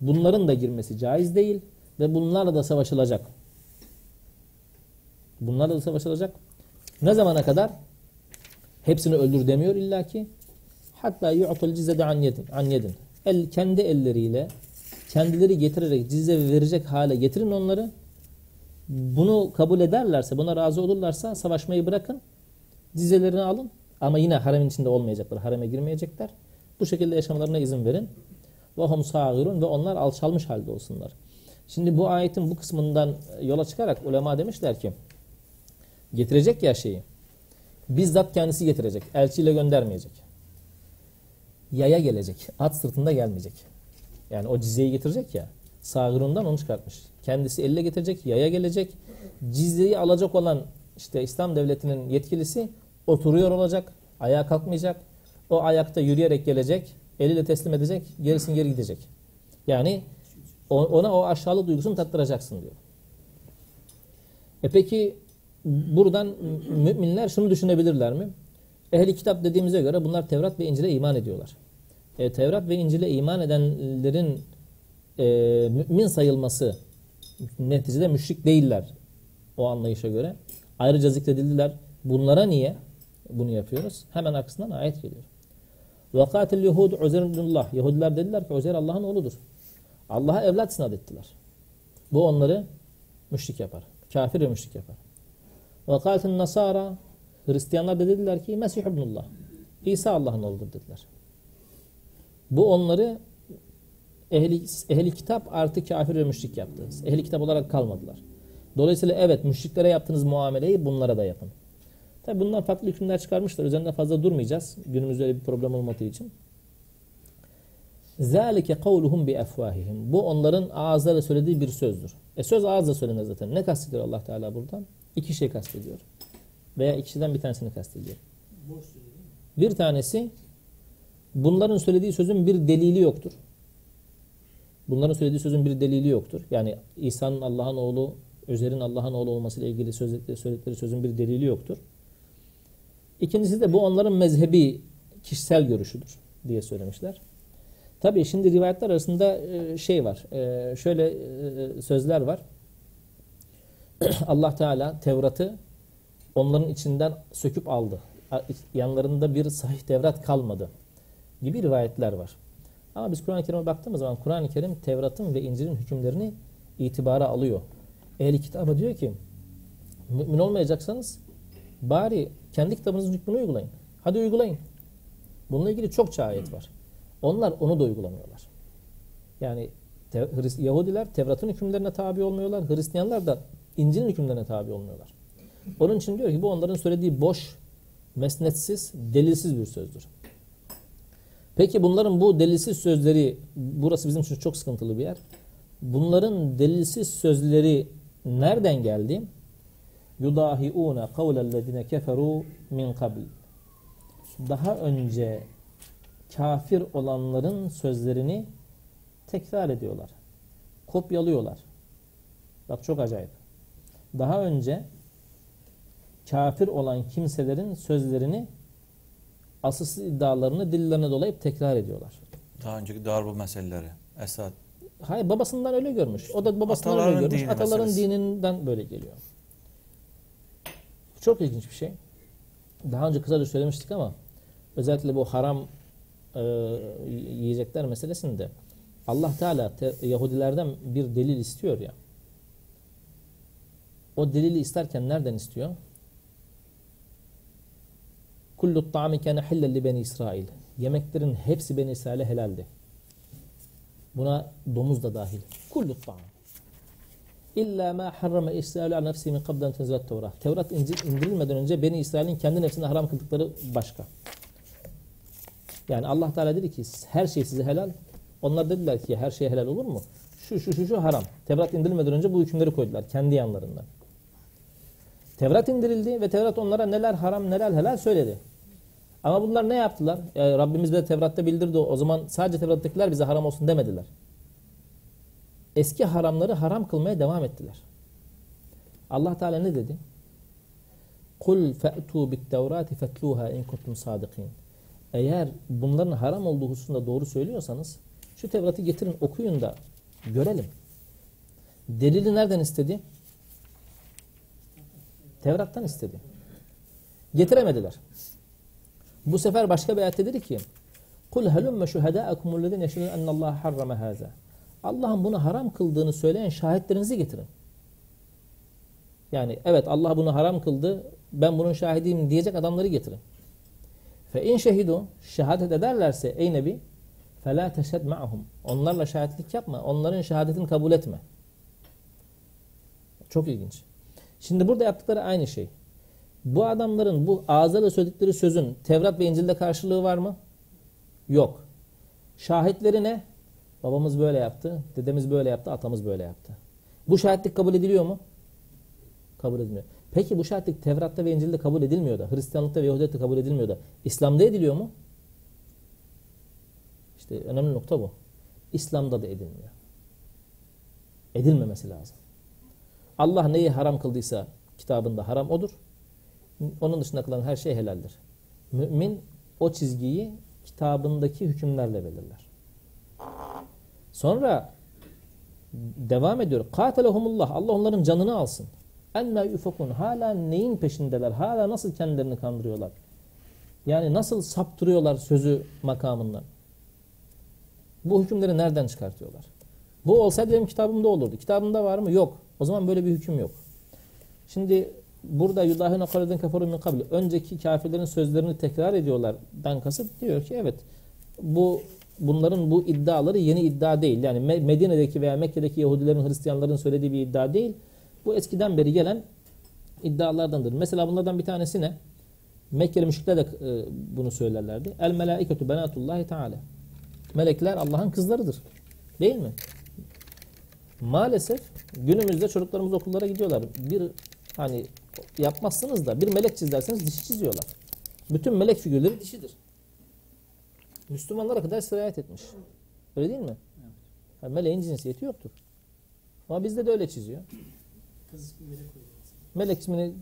Bunların da girmesi caiz değil ve bunlarla da savaşılacak. Bunlarla da savaşılacak. Ne zamana kadar? Hepsini öldür demiyor illaki. Hatta yu'tul cizzede an yedin. An yedin. El, kendi elleriyle kendileri getirerek cizze verecek hale getirin onları. Bunu kabul ederlerse, buna razı olurlarsa savaşmayı bırakın. Cizelerini alın. Ama yine haremin içinde olmayacaklar. Hareme girmeyecekler. Bu şekilde yaşamalarına izin verin. Ve hum sağirun ve onlar alçalmış halde olsunlar. Şimdi bu ayetin bu kısmından yola çıkarak ulema demişler ki getirecek ya şeyi bizzat kendisi getirecek. Elçiyle göndermeyecek. Yaya gelecek. At sırtında gelmeyecek. Yani o cizyeyi getirecek ya sağırından onu çıkartmış. Kendisi elle getirecek, yaya gelecek. Cizyeyi alacak olan işte İslam devletinin yetkilisi oturuyor olacak, ayağa kalkmayacak. O ayakta yürüyerek gelecek, eliyle teslim edecek, gerisin geri gidecek. Yani ona o aşağılık duygusunu tattıracaksın diyor. E peki buradan müminler şunu düşünebilirler mi? Ehli kitap dediğimize göre bunlar Tevrat ve İncil'e iman ediyorlar. E, Tevrat ve İncil'e iman edenlerin e, mümin sayılması neticede müşrik değiller o anlayışa göre. Ayrıca zikredildiler. Bunlara niye bunu yapıyoruz? Hemen arkasından ayet geliyor. وَقَاتِ الْيُهُودُ عُزَيْرٌ Yahudiler dediler ki Uzeyr Allah'ın oğludur. Allah'a evlat sinat ettiler. Bu onları müşrik yapar. Kafir ve müşrik yapar. Ve kâletin nasara Hristiyanlar da dediler ki Mesih ibnullah. İsa Allah'ın oğludur dediler. Bu onları ehli, ehli kitap artı kafir ve müşrik yaptı. Ehli kitap olarak kalmadılar. Dolayısıyla evet müşriklere yaptığınız muameleyi bunlara da yapın. Tabi bundan farklı hükümler çıkarmışlar. Üzerinde fazla durmayacağız. Günümüzde öyle bir problem olmadığı için. Zalike kavluhum bi efvahihim. Bu onların ağızlarıyla söylediği bir sözdür. E söz ağızla söylenir zaten. Ne kastediyor Allah Teala buradan? İki şey kastediyor. Veya ikisinden bir tanesini kastediyor. Bir tanesi bunların söylediği sözün bir delili yoktur. Bunların söylediği sözün bir delili yoktur. Yani İsa'nın Allah'ın oğlu, Özer'in Allah'ın oğlu olmasıyla ilgili söyledikleri sözün bir delili yoktur. İkincisi de bu onların mezhebi kişisel görüşüdür diye söylemişler. Tabii şimdi rivayetler arasında e, şey var. E, şöyle e, sözler var. Allah Teala Tevrat'ı onların içinden söküp aldı. Yanlarında bir sahih Tevrat kalmadı gibi rivayetler var. Ama biz Kur'an-ı Kerim'e baktığımız zaman Kur'an-ı Kerim Tevrat'ın ve İncil'in hükümlerini itibara alıyor. Ehli kitabı diyor ki mümin olmayacaksanız Bari kendi kitabınızın hükmünü uygulayın. Hadi uygulayın. Bununla ilgili çokça ayet var. Onlar onu da uygulamıyorlar. Yani te, Yahudiler Tevrat'ın hükümlerine tabi olmuyorlar. Hristiyanlar da İncil'in hükümlerine tabi olmuyorlar. Onun için diyor ki bu onların söylediği boş, mesnetsiz, delilsiz bir sözdür. Peki bunların bu delilsiz sözleri, burası bizim için çok sıkıntılı bir yer. Bunların delilsiz sözleri nereden geldi? Yudahiuna kavlellezine keferu min kabl. Daha önce kafir olanların sözlerini tekrar ediyorlar. Kopyalıyorlar. Bak çok acayip. Daha önce kafir olan kimselerin sözlerini asılsız iddialarını dillerine dolayıp tekrar ediyorlar. Daha önceki darbu meseleleri. Esad. Hayır babasından öyle görmüş. O da babasından Ataların öyle görmüş. dini Ataların meselesi. dininden böyle geliyor. Çok ilginç bir şey. Daha önce kısaca söylemiştik ama özellikle bu haram e, yiyecekler meselesinde Allah Teala te, Yahudilerden bir delil istiyor ya. O delili isterken nereden istiyor? Kullu ta'ami kana hillen li beni İsrail. Yemeklerin hepsi beni İsrail'e helaldi. Buna domuz da dahil. Kullu ta'am. İlla ma harrama İsrail ala nefsi min qablen tenzilet Tevrat. Tevrat indirilmeden önce Beni İsrail'in kendi nefsine haram kıldıkları başka. Yani Allah Teala dedi ki her şey size helal. Onlar dediler ki her şey helal olur mu? Şu şu şu şu haram. Tevrat indirilmeden önce bu hükümleri koydular kendi yanlarından. Tevrat indirildi ve Tevrat onlara neler haram neler helal söyledi. Ama bunlar ne yaptılar? Yani Rabbimiz bize Tevrat'ta bildirdi. O zaman sadece Tevrat'takiler bize haram olsun demediler. Eski haramları haram kılmaya devam ettiler. Allah Teala ne dedi? Kul fe'tu bit tevrati fetluha in kuntum sadikin. Eğer bunların haram olduğu hususunda doğru söylüyorsanız şu Tevrat'ı getirin okuyun da görelim. Delili nereden istedi? Tevrat'tan istedi. Getiremediler. Bu sefer başka bir ayette dedi ki Kul helümme şuhedâekum ullezîne yeşhedûne ennallâhe harrame hâzâ. Allah'ın bunu haram kıldığını söyleyen şahitlerinizi getirin. Yani evet Allah bunu haram kıldı. Ben bunun şahidiyim diyecek adamları getirin. Fe in şehidu şehadet ederlerse ey nebi felâ teşhed ma'hum. Onlarla şahitlik yapma. Onların şehadetini kabul etme. Çok ilginç. Şimdi burada yaptıkları aynı şey. Bu adamların bu ağızlarla söyledikleri sözün Tevrat ve İncil'de karşılığı var mı? Yok. Şahitleri ne? Babamız böyle yaptı, dedemiz böyle yaptı, atamız böyle yaptı. Bu şahitlik kabul ediliyor mu? Kabul edilmiyor. Peki bu şahitlik Tevrat'ta ve İncil'de kabul edilmiyor da, Hristiyanlıkta ve Yahudiyet'te kabul edilmiyor da, İslam'da ediliyor mu? İşte önemli nokta bu. İslam'da da edilmiyor. Edilmemesi lazım. Allah neyi haram kıldıysa kitabında haram odur. Onun dışında kılan her şey helaldir. Mümin o çizgiyi kitabındaki hükümlerle belirler. Sonra devam ediyor. Katelehumullah. Allah onların canını alsın. Emme yufakun. Hala neyin peşindeler? Hala nasıl kendilerini kandırıyorlar? Yani nasıl saptırıyorlar sözü makamından? Bu hükümleri nereden çıkartıyorlar? Bu olsaydı benim kitabımda olurdu. Kitabımda var mı? Yok. O zaman böyle bir hüküm yok. Şimdi burada yudahine kaleden kafaru min kabli. Önceki kafirlerin sözlerini tekrar ediyorlar. Dan kasıt diyor ki evet bu bunların bu iddiaları yeni iddia değil. Yani Medine'deki veya Mekke'deki Yahudilerin, Hristiyanların söylediği bir iddia değil. Bu eskiden beri gelen iddialardandır. Mesela bunlardan bir tanesi ne? Mekkeli müşrikler de e, bunu söylerlerdi. El melaiketu benatullahi teala. Melekler Allah'ın kızlarıdır. Değil mi? Maalesef günümüzde çocuklarımız okullara gidiyorlar. Bir hani yapmazsınız da bir melek çizerseniz dişi çiziyorlar. Bütün melek figürleri dişidir. Müslümanlara kadar sirayet etmiş. Öyle değil mi? Yani meleğin cinsiyeti yoktur. Ama bizde de öyle çiziyor. Kız ismi melek koyuyor. Melek ismini,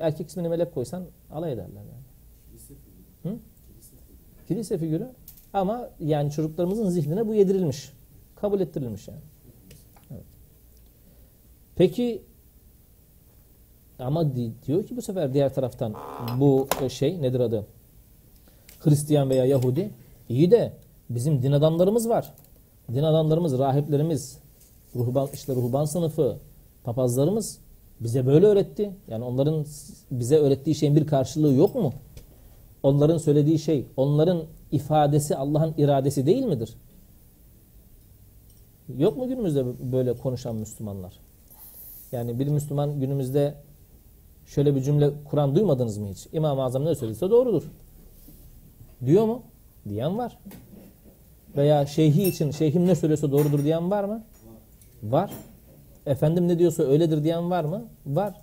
erkek ismini melek koysan alay ederler yani. Kilise figürü. Hı? Kilise figürü. Kilise figürü ama yani çocuklarımızın zihnine bu yedirilmiş. Kabul ettirilmiş yani. Evet. Peki ama di- diyor ki bu sefer diğer taraftan bu şey nedir adı? Hristiyan veya Yahudi iyi de bizim din adamlarımız var. Din adamlarımız, rahiplerimiz, ruhban, işte ruhban sınıfı, papazlarımız Bize böyle öğretti. Yani onların bize öğrettiği şeyin bir karşılığı yok mu? Onların söylediği şey, onların ifadesi Allah'ın iradesi değil midir? Yok mu günümüzde böyle konuşan Müslümanlar? Yani bir Müslüman günümüzde şöyle bir cümle Kur'an duymadınız mı hiç? İmam-ı Azam ne söylediyse doğrudur. Diyor mu? Diyen var. Veya şeyhi için şeyhim ne söylüyorsa doğrudur diyen var mı? Var. Efendim ne diyorsa öyledir diyen var mı? Var.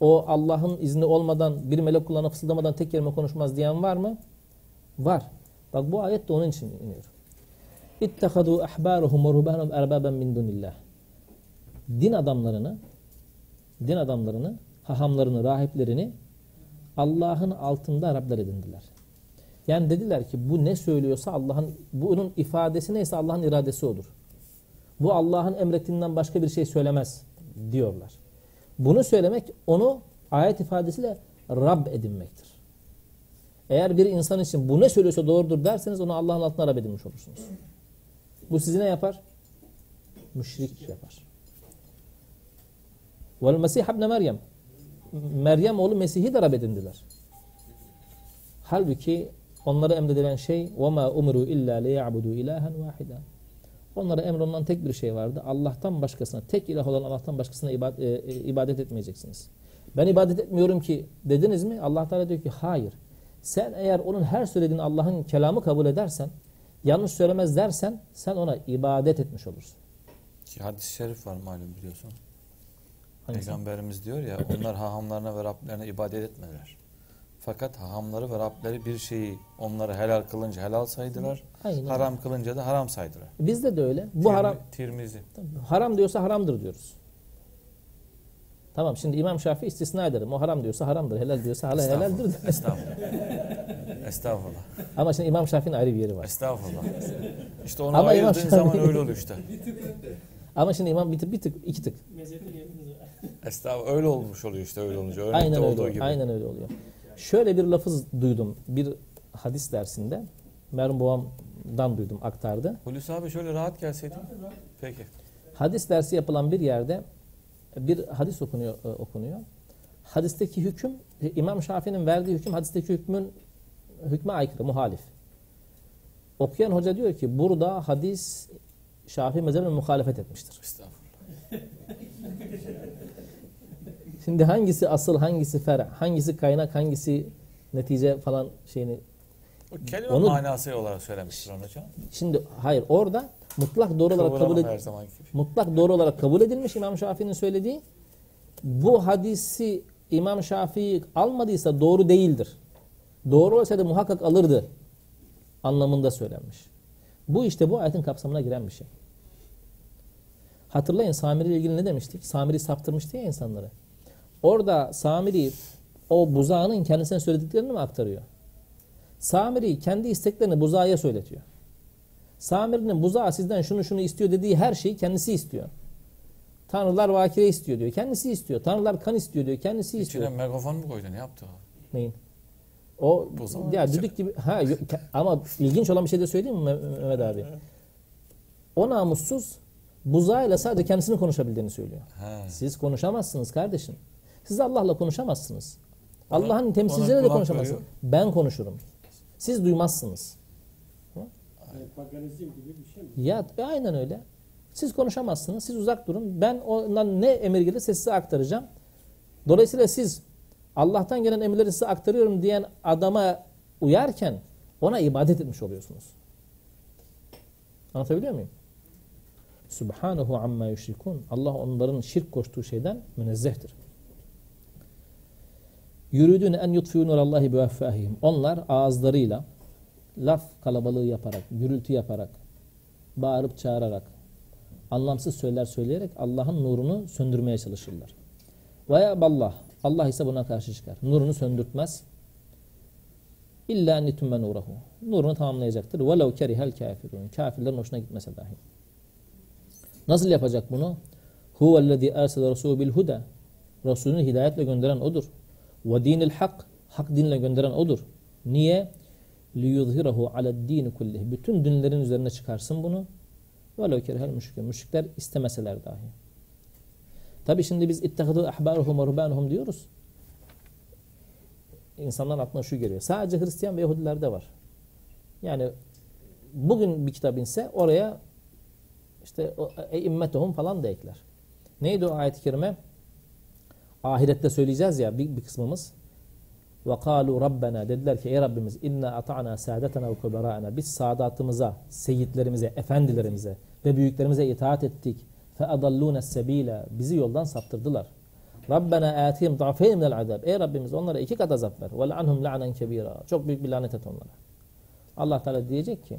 O Allah'ın izni olmadan bir melek kulağına fısıldamadan tek kelime konuşmaz diyen var mı? Var. Bak bu ayet de onun için iniyor. İttehadu ahbaruhum ve ruhbanahum erbaben min dunillah. Din adamlarını din adamlarını, hahamlarını, rahiplerini Allah'ın altında Rabler edindiler. Yani dediler ki bu ne söylüyorsa Allah'ın bunun ifadesi neyse Allah'ın iradesi odur. Bu Allah'ın emrettiğinden başka bir şey söylemez diyorlar. Bunu söylemek onu ayet ifadesiyle Rab edinmektir. Eğer bir insan için bu ne söylüyorsa doğrudur derseniz onu Allah'ın altına Rab edinmiş olursunuz. Bu sizi ne yapar? Müşrik yapar. Vel Mesih ibn Meryem. Meryem oğlu Mesih'i de Rab edindiler. Halbuki onlara emredilen şey وَمَا اُمْرُوا اِلَّا لِيَعْبُدُوا اِلَٰهًا وَاحِدًا Onlara emrolunan tek bir şey vardı. Allah'tan başkasına, tek ilah olan Allah'tan başkasına ibadet, e, ibadet etmeyeceksiniz. Ben ibadet etmiyorum ki dediniz mi? Allah Teala diyor ki hayır. Sen eğer onun her söylediğini Allah'ın kelamı kabul edersen, yanlış söylemez dersen sen ona ibadet etmiş olursun. Ki hadis-i şerif var malum biliyorsun. Hangisi? Peygamberimiz diyor ya onlar hahamlarına ve Rablerine ibadet etmediler. Fakat hahamları ve Rableri bir şeyi onları helal kılınca helal saydılar. Aynen. Haram kılınca da haram saydılar. Bizde de öyle. Bu Tirmi- haram Tirmizi. haram diyorsa haramdır diyoruz. Tamam şimdi İmam Şafii istisna ederim. O haram diyorsa haramdır. Helal diyorsa helal helaldir. de. Estağfurullah. Estağfurullah. Ama şimdi İmam Şafii'nin ayrı bir yeri var. Estağfurullah. İşte onu Ama İmam ayırdığın zaman Şafii- öyle oluyor işte. Ama şimdi İmam bir tık, bir tık iki tık. Estağfurullah. Öyle olmuş oluyor işte öyle olunca. Örnekte Aynen öyle, olduğu gibi. aynen öyle oluyor. Şöyle bir lafız duydum bir hadis dersinde. Merhum babamdan duydum aktardı. Hulusi abi şöyle rahat gelseydin. Peki. Hadis dersi yapılan bir yerde bir hadis okunuyor e, okunuyor. Hadisteki hüküm İmam Şafii'nin verdiği hüküm hadisteki hükmün hükme aykırı, muhalif. Okuyan hoca diyor ki burada hadis Şafii mezhebine muhalefet etmiştir. Estağfurullah. Şimdi hangisi asıl, hangisi fer, hangisi kaynak, hangisi netice falan şeyini kelime Onu- manası olarak söylemiştir onu hocam. Şimdi hayır orada mutlak doğru olarak kabul Kıvıramam ed- her zamanki gibi. mutlak doğru olarak kabul edilmiş İmam Şafii'nin söylediği. Bu hadisi İmam Şafii almadıysa doğru değildir. Doğru olsaydı muhakkak alırdı anlamında söylenmiş. Bu işte bu ayetin kapsamına giren bir şey. Hatırlayın Samiri ile ilgili ne demiştik? Samiri saptırmıştı ya insanları. Orada Samiri o buzağının kendisine söylediklerini mi aktarıyor? Samiri kendi isteklerini buzağa söyletiyor. Samir'in buzağı sizden şunu şunu istiyor dediği her şeyi kendisi istiyor. Tanrılar vakire istiyor diyor. Kendisi istiyor. Tanrılar kan istiyor diyor. Kendisi istiyor. İçine megafon mu koydu? Ne yaptı o? Neyin? O Buzağı ya düdük gibi ha ama ilginç olan bir şey de söyleyeyim mi Meh- Mehmet abi? O namussuz buzağıyla sadece kendisini konuşabildiğini söylüyor. He. Siz konuşamazsınız kardeşim. Siz Allah'la konuşamazsınız. Allah'ın temsilcileriyle de konuşamazsınız. veriyor. Ben konuşurum. Siz duymazsınız. Yani paganizm gibi bir şey mi? Ya e, aynen öyle. Siz konuşamazsınız. Siz uzak durun. Ben ondan ne emir gelirse size aktaracağım. Dolayısıyla siz Allah'tan gelen emirleri size aktarıyorum diyen adama uyarken ona ibadet etmiş oluyorsunuz. Anlatabiliyor muyum? Subhanahu amma yüşrikun. Allah onların şirk koştuğu şeyden münezzehtir. Yürüdüğüne en yutfiyu nurallahi bi Onlar ağızlarıyla laf kalabalığı yaparak, gürültü yaparak, bağırıp çağırarak, anlamsız söyler söyleyerek Allah'ın nurunu söndürmeye çalışırlar. Ve Allah, Allah ise buna karşı çıkar. Nurunu söndürtmez. İlla nitümme nurahu. Nurunu tamamlayacaktır. Velev kerihel kafirun. Kafirlerin hoşuna gitmese dahi. Nasıl yapacak bunu? Huvellezî ersele Resulü bil huda. Resulünü hidayetle gönderen odur. Ve dinil hak. Hak dinle gönderen odur. Niye? liyuzhirahu ala dini kullih. Bütün dinlerin üzerine çıkarsın bunu. Velev kerihel müşrikün. Müşrikler istemeseler dahi. Tabi şimdi biz ittehadu ahbaruhum ve ruhbanuhum diyoruz. İnsanların aklına şu geliyor. Sadece Hristiyan ve Yahudilerde var. Yani bugün bir kitap inse oraya işte eimmetuhum falan da ekler. Neydi o ayet-i kerime? Ahirette söyleyeceğiz ya bir, bir kısmımız. Kalu rabbena dediler ki ey Rabbimiz inna ata'na saadetena ve kubera'na biz saadatımıza, seyitlerimize, efendilerimize ve büyüklerimize itaat ettik. Adallûne sebîle bizi yoldan saptırdılar. Rabbena atihim da'feyn minel azab. Ey Rabbimiz onlara iki kat azap ver. Ve la'anhum la'nen kebira. Çok büyük bir lanet et onlara. Allah Teala diyecek ki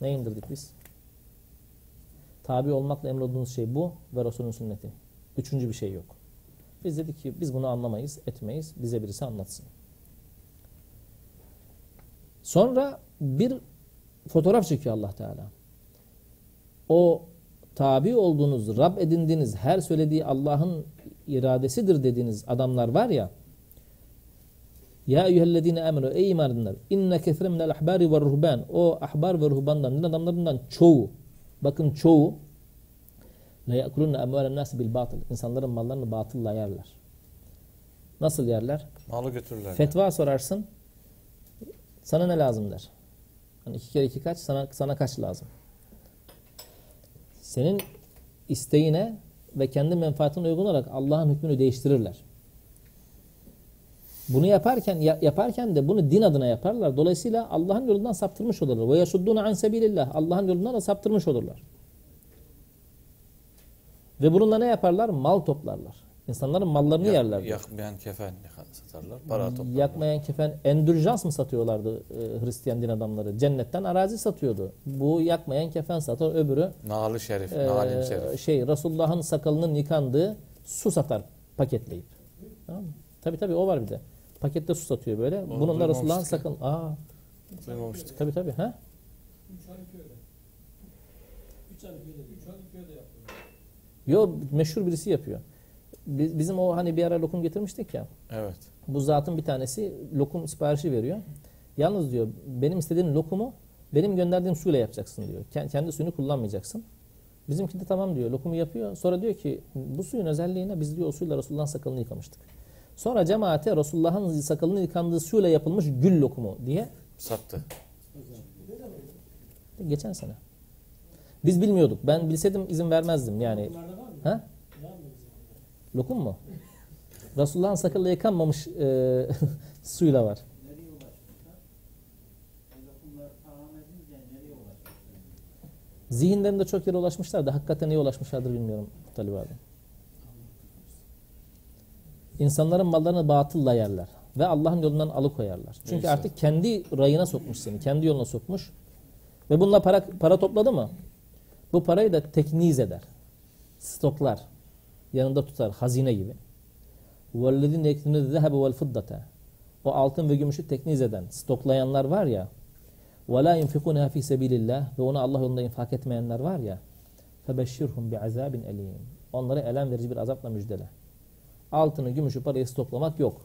ne indirdik biz? Tabi olmakla emrolunduğunuz şey bu ve Resulün sünneti. Üçüncü bir şey yok. Biz dedik ki biz bunu anlamayız, etmeyiz. Bize birisi anlatsın. Sonra bir fotoğraf çekiyor Allah Teala. O tabi olduğunuz, Rab edindiğiniz, her söylediği Allah'ın iradesidir dediğiniz adamlar var ya Ya eyyühellezine amenu ey iman edenler inne kethre minel ahbari ve ruhban o ahbar ve ruhbandan din adamlarından çoğu bakın çoğu la yakulunne emvalen nasi bil batıl insanların mallarını batılla yerler. Nasıl yerler? Malı götürürler. Fetva sorarsın. Sana ne lazım der. Hani iki kere iki kaç? Sana, sana kaç lazım? Senin isteğine ve kendi menfaatine uygun olarak Allah'ın hükmünü değiştirirler. Bunu yaparken yaparken de bunu din adına yaparlar. Dolayısıyla Allah'ın yolundan saptırmış olurlar. Ve yasudduna an sebilillah. Allah'ın yolundan da saptırmış olurlar. Ve bununla ne yaparlar? Mal toplarlar. İnsanların mallarını Yak, yerler. Yakmayan kefen satarlar. Para toplarlar. Yakmayan kefen endürjans mı satıyorlardı e, Hristiyan din adamları? Cennetten arazi satıyordu. Bu yakmayan kefen satar. Öbürü Nalı şerif, e, nalim şerif. şey Resulullah'ın sakalının yıkandığı su satar paketleyip. Tamam mı? Tabii tabii o var bir de. Pakette su satıyor böyle. Onu Bunun da Resulullah'ın sakal. Aa, Duymamıştık. tabii tabii. Ha? Üç Haliköy'de. Üç Haliköy'de. Yo meşhur birisi yapıyor. Biz- Bizim o hani bir ara lokum getirmiştik ya. Evet. Bu zatın bir tanesi lokum siparişi veriyor. Yalnız diyor benim istediğim lokumu benim gönderdiğim suyla yapacaksın diyor. Ken- Kendi suyunu kullanmayacaksın. Bizimki de tamam diyor. Lokumu yapıyor. Sonra diyor ki bu suyun özelliğine biz diyor o suyla Resulullah'ın sakalını yıkamıştık. Sonra cemaate Resulullah'ın sakalını yıkandığı suyla yapılmış gül lokumu diye Sattı. geçen sene. Biz bilmiyorduk. Ben bilseydim izin vermezdim yani. Ha? Lokum mu? Resulullah'ın sakalıyla yıkanmamış e, suyla var. Zihinlerinde çok yere ulaşmışlar da hakikaten neye ulaşmışlardır bilmiyorum Talib abi. İnsanların mallarını batılla yerler ve Allah'ın yolundan alıkoyarlar. Çünkü Neyse. artık kendi rayına sokmuş seni, kendi yoluna sokmuş. Ve bununla para para topladı mı? Bu parayı da tekniz eder. Stoklar. Yanında tutar hazine gibi. وَالَّذِينَ يَكْتُنُ الذَّهَبَ وَالْفِضَّةَ O altın ve gümüşü tekniz eden, stoklayanlar var ya وَلَا يُنْفِقُونَهَا فِي سَب۪يلِ اللّٰهِ Ve onu Allah yolunda infak etmeyenler var ya فَبَشِّرْهُمْ بِعَذَابٍ اَل۪يمٍ Onları elem verici bir azapla müjdele. Altını, gümüşü, parayı stoklamak yok.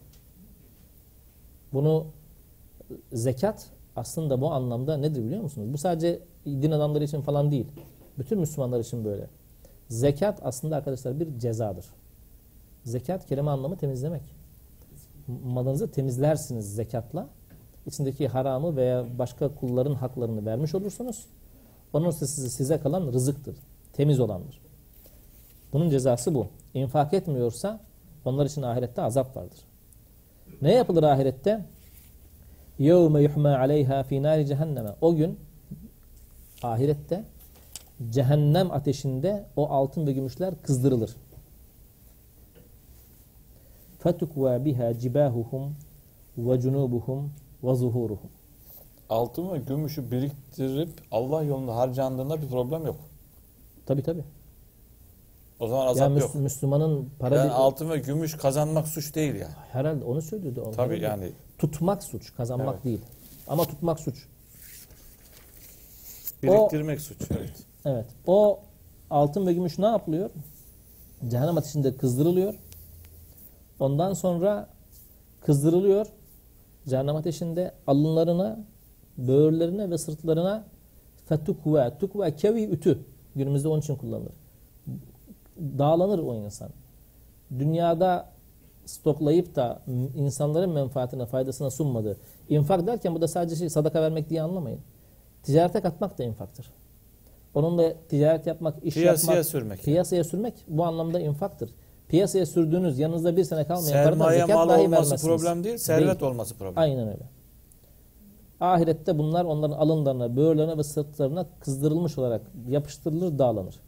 Bunu zekat aslında bu anlamda nedir biliyor musunuz? Bu sadece din adamları için falan değil. Bütün Müslümanlar için böyle. Zekat aslında arkadaşlar bir cezadır. Zekat kelime anlamı temizlemek. Malınızı temizlersiniz zekatla. İçindeki haramı veya başka kulların haklarını vermiş olursunuz. Onun size, size kalan rızıktır. Temiz olandır. Bunun cezası bu. İnfak etmiyorsa onlar için ahirette azap vardır. Ne yapılır ahirette? يَوْمَ يُحْمَا عَلَيْهَا فِي نَارِ cehenneme. O gün ahirette cehennem ateşinde o altın ve gümüşler kızdırılır. فَتُكْوَى بِهَا جِبَاهُهُمْ وَجُنُوبُهُمْ وَظُهُورُهُمْ Altın ve gümüşü biriktirip Allah yolunda harcandığında bir problem yok. Tabi tabi. O zaman Ya azap yok. Müs- Müslümanın para Yani bir- altın ve gümüş kazanmak suç değil yani. herhalde onu söylüyordu. o. Tabii Herhalde yani Tutmak suç, kazanmak Evet. değil. Ama tutmak suç. biriktirmek suç. Evet. Evet. O altın ve gümüş ne yapılıyor? Cehennem ateşinde kızdırılıyor. Ondan sonra kızdırılıyor. Cehennem ateşinde alınlarına, böğürlerine ve sırtlarına fetukve, tukve kevi ütü. Günümüzde onun için kullanılır. dağlanır o insan. Dünyada stoklayıp da insanların menfaatine, faydasına sunmadığı. İnfak derken bu da sadece şey, sadaka vermek diye anlamayın. Ticarete katmak da infaktır. Onunla ticaret yapmak, iş Piyasaya yapmak, sürmek. piyasaya sürmek bu anlamda infaktır. Piyasaya sürdüğünüz yanınızda bir sene kalmayan paradan Sermaye zekat mal dahi olması problem değil, servet Değil. olması problem. Aynen öyle. Ahirette bunlar onların alınlarına, böğürlerine ve sırtlarına kızdırılmış olarak yapıştırılır, dağlanır.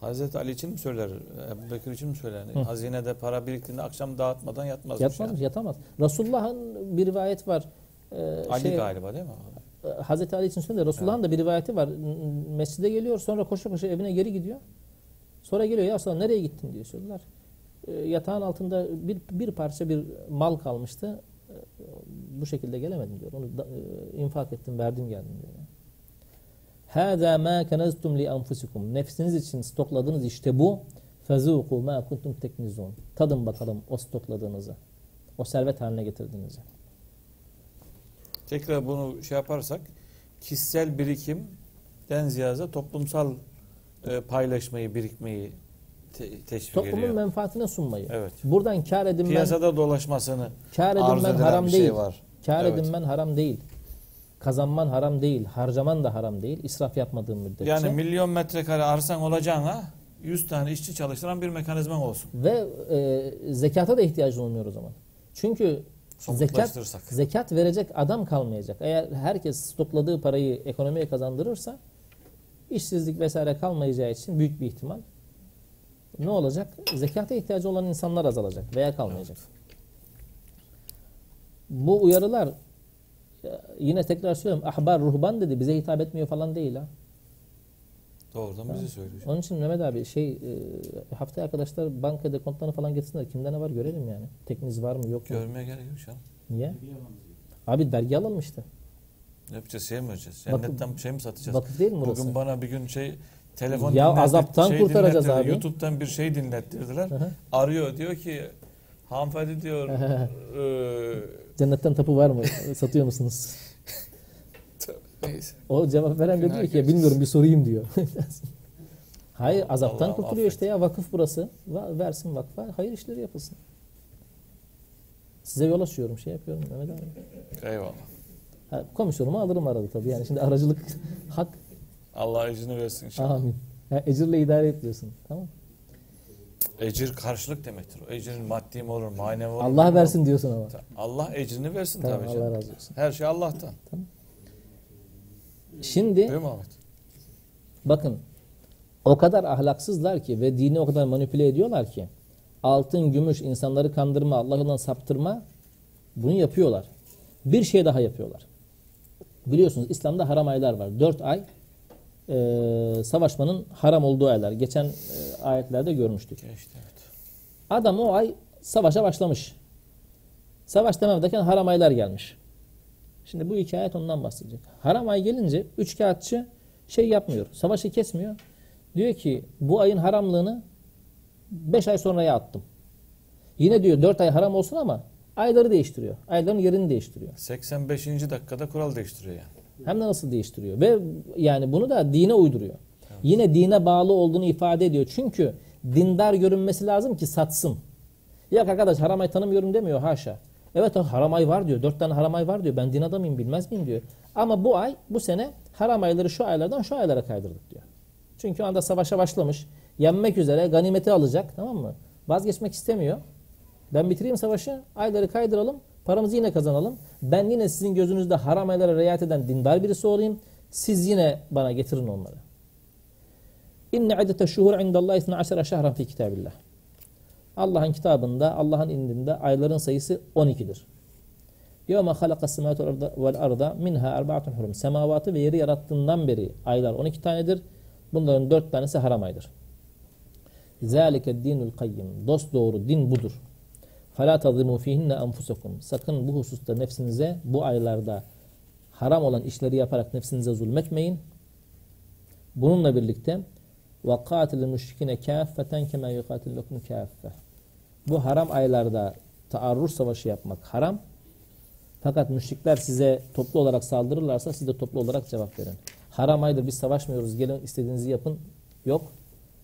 Hazreti Ali için mi söyler? Ebu Bekir için mi söyler? Hazinede para biriktiğinde akşam dağıtmadan yatmazmış. Yatmaz, yani. yatamaz. Resulullah'ın bir rivayet var. Ee, Ali şey, galiba değil mi? E, Hazreti Ali için söylüyor. Resulullah'ın da bir rivayeti var. Mescide geliyor, sonra koşa koşa evine geri gidiyor. Sonra geliyor, ya sonra nereye gittin diye soruyorlar. E, yatağın altında bir, bir parça bir mal kalmıştı. E, bu şekilde gelemedim diyor. Onu da, e, infak ettim, verdim geldim diyor. Mâ keneztum li anfusikum. Nefsiniz için stokladığınız işte bu. Fezûkû mâ kuntum teknizûn. Tadın bakalım o stokladığınızı. O servet haline getirdiğinizi. Tekrar bunu şey yaparsak kişisel birikimden ziyade toplumsal e, paylaşmayı, birikmeyi te- teşvik Toplumun ediyor. menfaatine sunmayı. Evet. Buradan kar edinmen, Piyasada dolaşmasını kar edinmen haram bir değil. şey var. Kar Evet. edinmen haram değil. Kazanman haram değil. Harcaman da haram değil. İsraf yapmadığın müddetçe. Yani milyon metrekare arsan olacağına 100 tane işçi çalıştıran bir mekanizman olsun. Ve e, zekata da ihtiyacın olmuyor o zaman. Çünkü zekat, zekat verecek adam kalmayacak. Eğer herkes stokladığı parayı ekonomiye kazandırırsa işsizlik vesaire kalmayacağı için büyük bir ihtimal ne olacak? Zekata ihtiyacı olan insanlar azalacak veya kalmayacak. Bu uyarılar e, yine tekrar söylüyorum ahbar ruhban dedi bize hitap etmiyor falan değil ha. Doğrudan bize söylüyor. Onun için Mehmet abi şey e, haftaya arkadaşlar banka dekontlarını falan getirsinler. Kimde ne var görelim yani. Tekniz var mı yok mu? Görmeye gerek yok canım. Niye? Abi dergi alalım işte. Ne yapacağız? Şey mi yapacağız? Cennetten şey mi satacağız? Vakıf değil mi burası? Bugün bana bir gün şey telefon Ya azaptan kurtaracağız dinlettirdi. abi. YouTube'dan bir şey dinlettirdiler. Hı hı. Arıyor diyor ki hanımefendi diyor eee, Cennetten tapu var mı? Satıyor musunuz? Neyse. O cevap veren de diyor ki ya bilmiyorum bir sorayım diyor. Hayır azaptan Allah'ım kurtuluyor affet. işte ya vakıf burası. Versin vakfa hayır işleri yapılsın. Size yol açıyorum şey yapıyorum Mehmet abi. Eyvallah. Ha, komisyonumu alırım arada tabii yani şimdi aracılık hak Allah ecrini versin inşallah. amin. Ha, ecirle idare et diyorsun tamam. Ecir karşılık demektir. O ecirin maddi mi olur, manevi olur? Allah versin diyorsun ama. Allah ecrini versin Tamam tabii Allah canım. razı olsun. Her şey Allah'tan. Şimdi Değil mi Ahmet? Bakın o kadar ahlaksızlar ki ve dini o kadar manipüle ediyorlar ki altın, gümüş, insanları kandırma, Allah yolundan saptırma bunu yapıyorlar. Bir şey daha yapıyorlar. Biliyorsunuz İslam'da haram aylar var. Dört ay e, savaşmanın haram olduğu aylar. Geçen e, ayetlerde görmüştük. Geçti evet. Adam o ay savaşa başlamış. Savaş devam ederken haram aylar gelmiş. Şimdi bu iki ayet ondan bahsedecek. Haram ay gelince üç kağıtçı şey yapmıyor. Savaşı kesmiyor. Diyor ki bu ayın haramlığını beş ay sonraya attım. Yine diyor dört ay haram olsun ama ayları değiştiriyor. Ayların yerini değiştiriyor. 85. dakikada kural değiştiriyor yani. Hem de nasıl değiştiriyor. Ve yani bunu da dine uyduruyor. Yine dine bağlı olduğunu ifade ediyor. Çünkü dindar görünmesi lazım ki satsın. Yok arkadaş haram ay tanımıyorum demiyor haşa. Evet haram ay var diyor. Dört tane haram ay var diyor. Ben din adamıyım bilmez miyim diyor. Ama bu ay bu sene haram ayları şu aylardan şu aylara kaydırdık diyor. Çünkü o anda savaşa başlamış. Yenmek üzere ganimeti alacak tamam mı? Vazgeçmek istemiyor. Ben bitireyim savaşı, ayları kaydıralım, paramızı yine kazanalım. Ben yine sizin gözünüzde haram aylara riayet eden dindar birisi olayım. Siz yine bana getirin onları. İnne iddete şuhur indallahi 12 şehran fi kitabillah. Allah'ın kitabında, Allah'ın indinde ayların sayısı 12'dir. يَوْمَ خَلَقَ السَّمَاوَاتِ وَالْاَرْضَ مِنْهَا اَرْبَعَةٌ حُرُمْ Semavatı ve yeri yarattığından beri aylar 12 tanedir. Bunların 4 tanesi haram aydır. ذَٰلِكَ الدِّينُ الْقَيِّمُ Dost doğru din budur. فَلَا تَظِمُوا ف۪يهِنَّ أَنْفُسَكُمْ Sakın bu hususta nefsinize bu aylarda haram olan işleri yaparak nefsinize zulmetmeyin. Bununla birlikte ve katilil müşrikine kâffeten keme yukâtillekum kâffe. Bu haram aylarda taarruz savaşı yapmak haram. Fakat müşrikler size toplu olarak saldırırlarsa siz de toplu olarak cevap verin. Haram aydır biz savaşmıyoruz gelin istediğinizi yapın. Yok.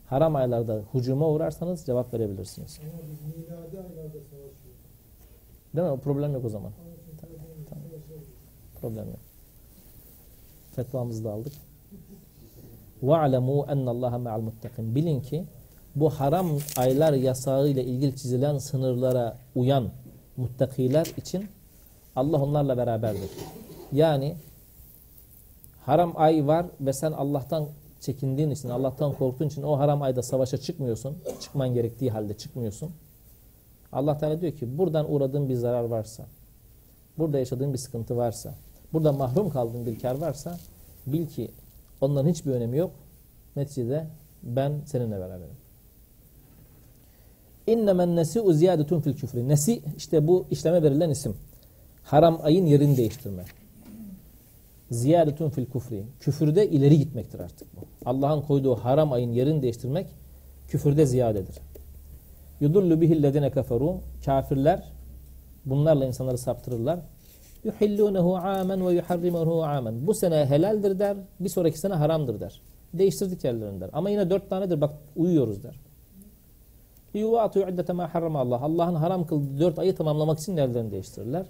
Haram aylarda hücuma uğrarsanız cevap verebilirsiniz. Değil mi? O problem yok o zaman. Tamam. Problem yok. Fetvamızı da aldık. وَعْلَمُوا اَنَّ اللّٰهَ مَعَ الْمُتَّقِينَ Bilin ki bu haram aylar yasağı ile ilgili çizilen sınırlara uyan muttakiler için Allah onlarla beraberdir. Yani haram ay var ve sen Allah'tan çekindiğin için, Allah'tan korktuğun için o haram ayda savaşa çıkmıyorsun. Çıkman gerektiği halde çıkmıyorsun. Allah Teala diyor ki buradan uğradığın bir zarar varsa, burada yaşadığın bir sıkıntı varsa, burada mahrum kaldığın bir kar varsa bil ki onların hiçbir önemi yok. Neticede ben seninle beraberim. İnnemen nesi'u ziyadetun fil küfri. Nesi işte bu işleme verilen isim. Haram ayın yerini değiştirme. Ziyadetun fil kufri. Küfürde ileri gitmektir artık bu. Allah'ın koyduğu haram ayın yerini değiştirmek küfürde ziyadedir. Yudullu bihillezine keferu. Kafirler bunlarla insanları saptırırlar. Yuhillunehu amen ve yuharrimuhu amen. Bu sene helaldir der, bir sonraki sene haramdır der. Değiştirdik yerlerini der. Ama yine dört tanedir bak uyuyoruz der. Yuvatu iddete ma harrama Allah. Allah'ın haram kıldığı dört ayı tamamlamak için yerlerini değiştirirler.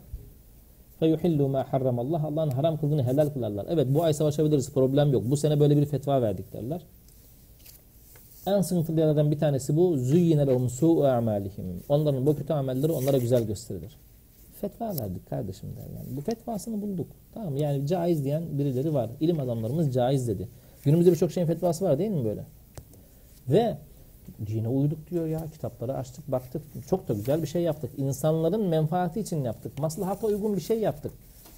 Fe yuhillu ma harrama Allah. Allah'ın haram kıldığını helal kılarlar. Evet bu ay savaşabiliriz problem yok. Bu sene böyle bir fetva verdik derler. En sıkıntılı yerlerden bir tanesi bu. Züyyine lehum su'u a'malihim. Onların bu kötü amelleri onlara güzel gösterilir. Fetva verdik kardeşim der yani. Bu fetvasını bulduk. Tamam yani caiz diyen birileri var. İlim adamlarımız caiz dedi. Günümüzde birçok şeyin fetvası var değil mi böyle? Ve dine uyduk diyor ya. Kitapları açtık baktık. Çok da güzel bir şey yaptık. İnsanların menfaati için yaptık. Maslahata uygun bir şey yaptık.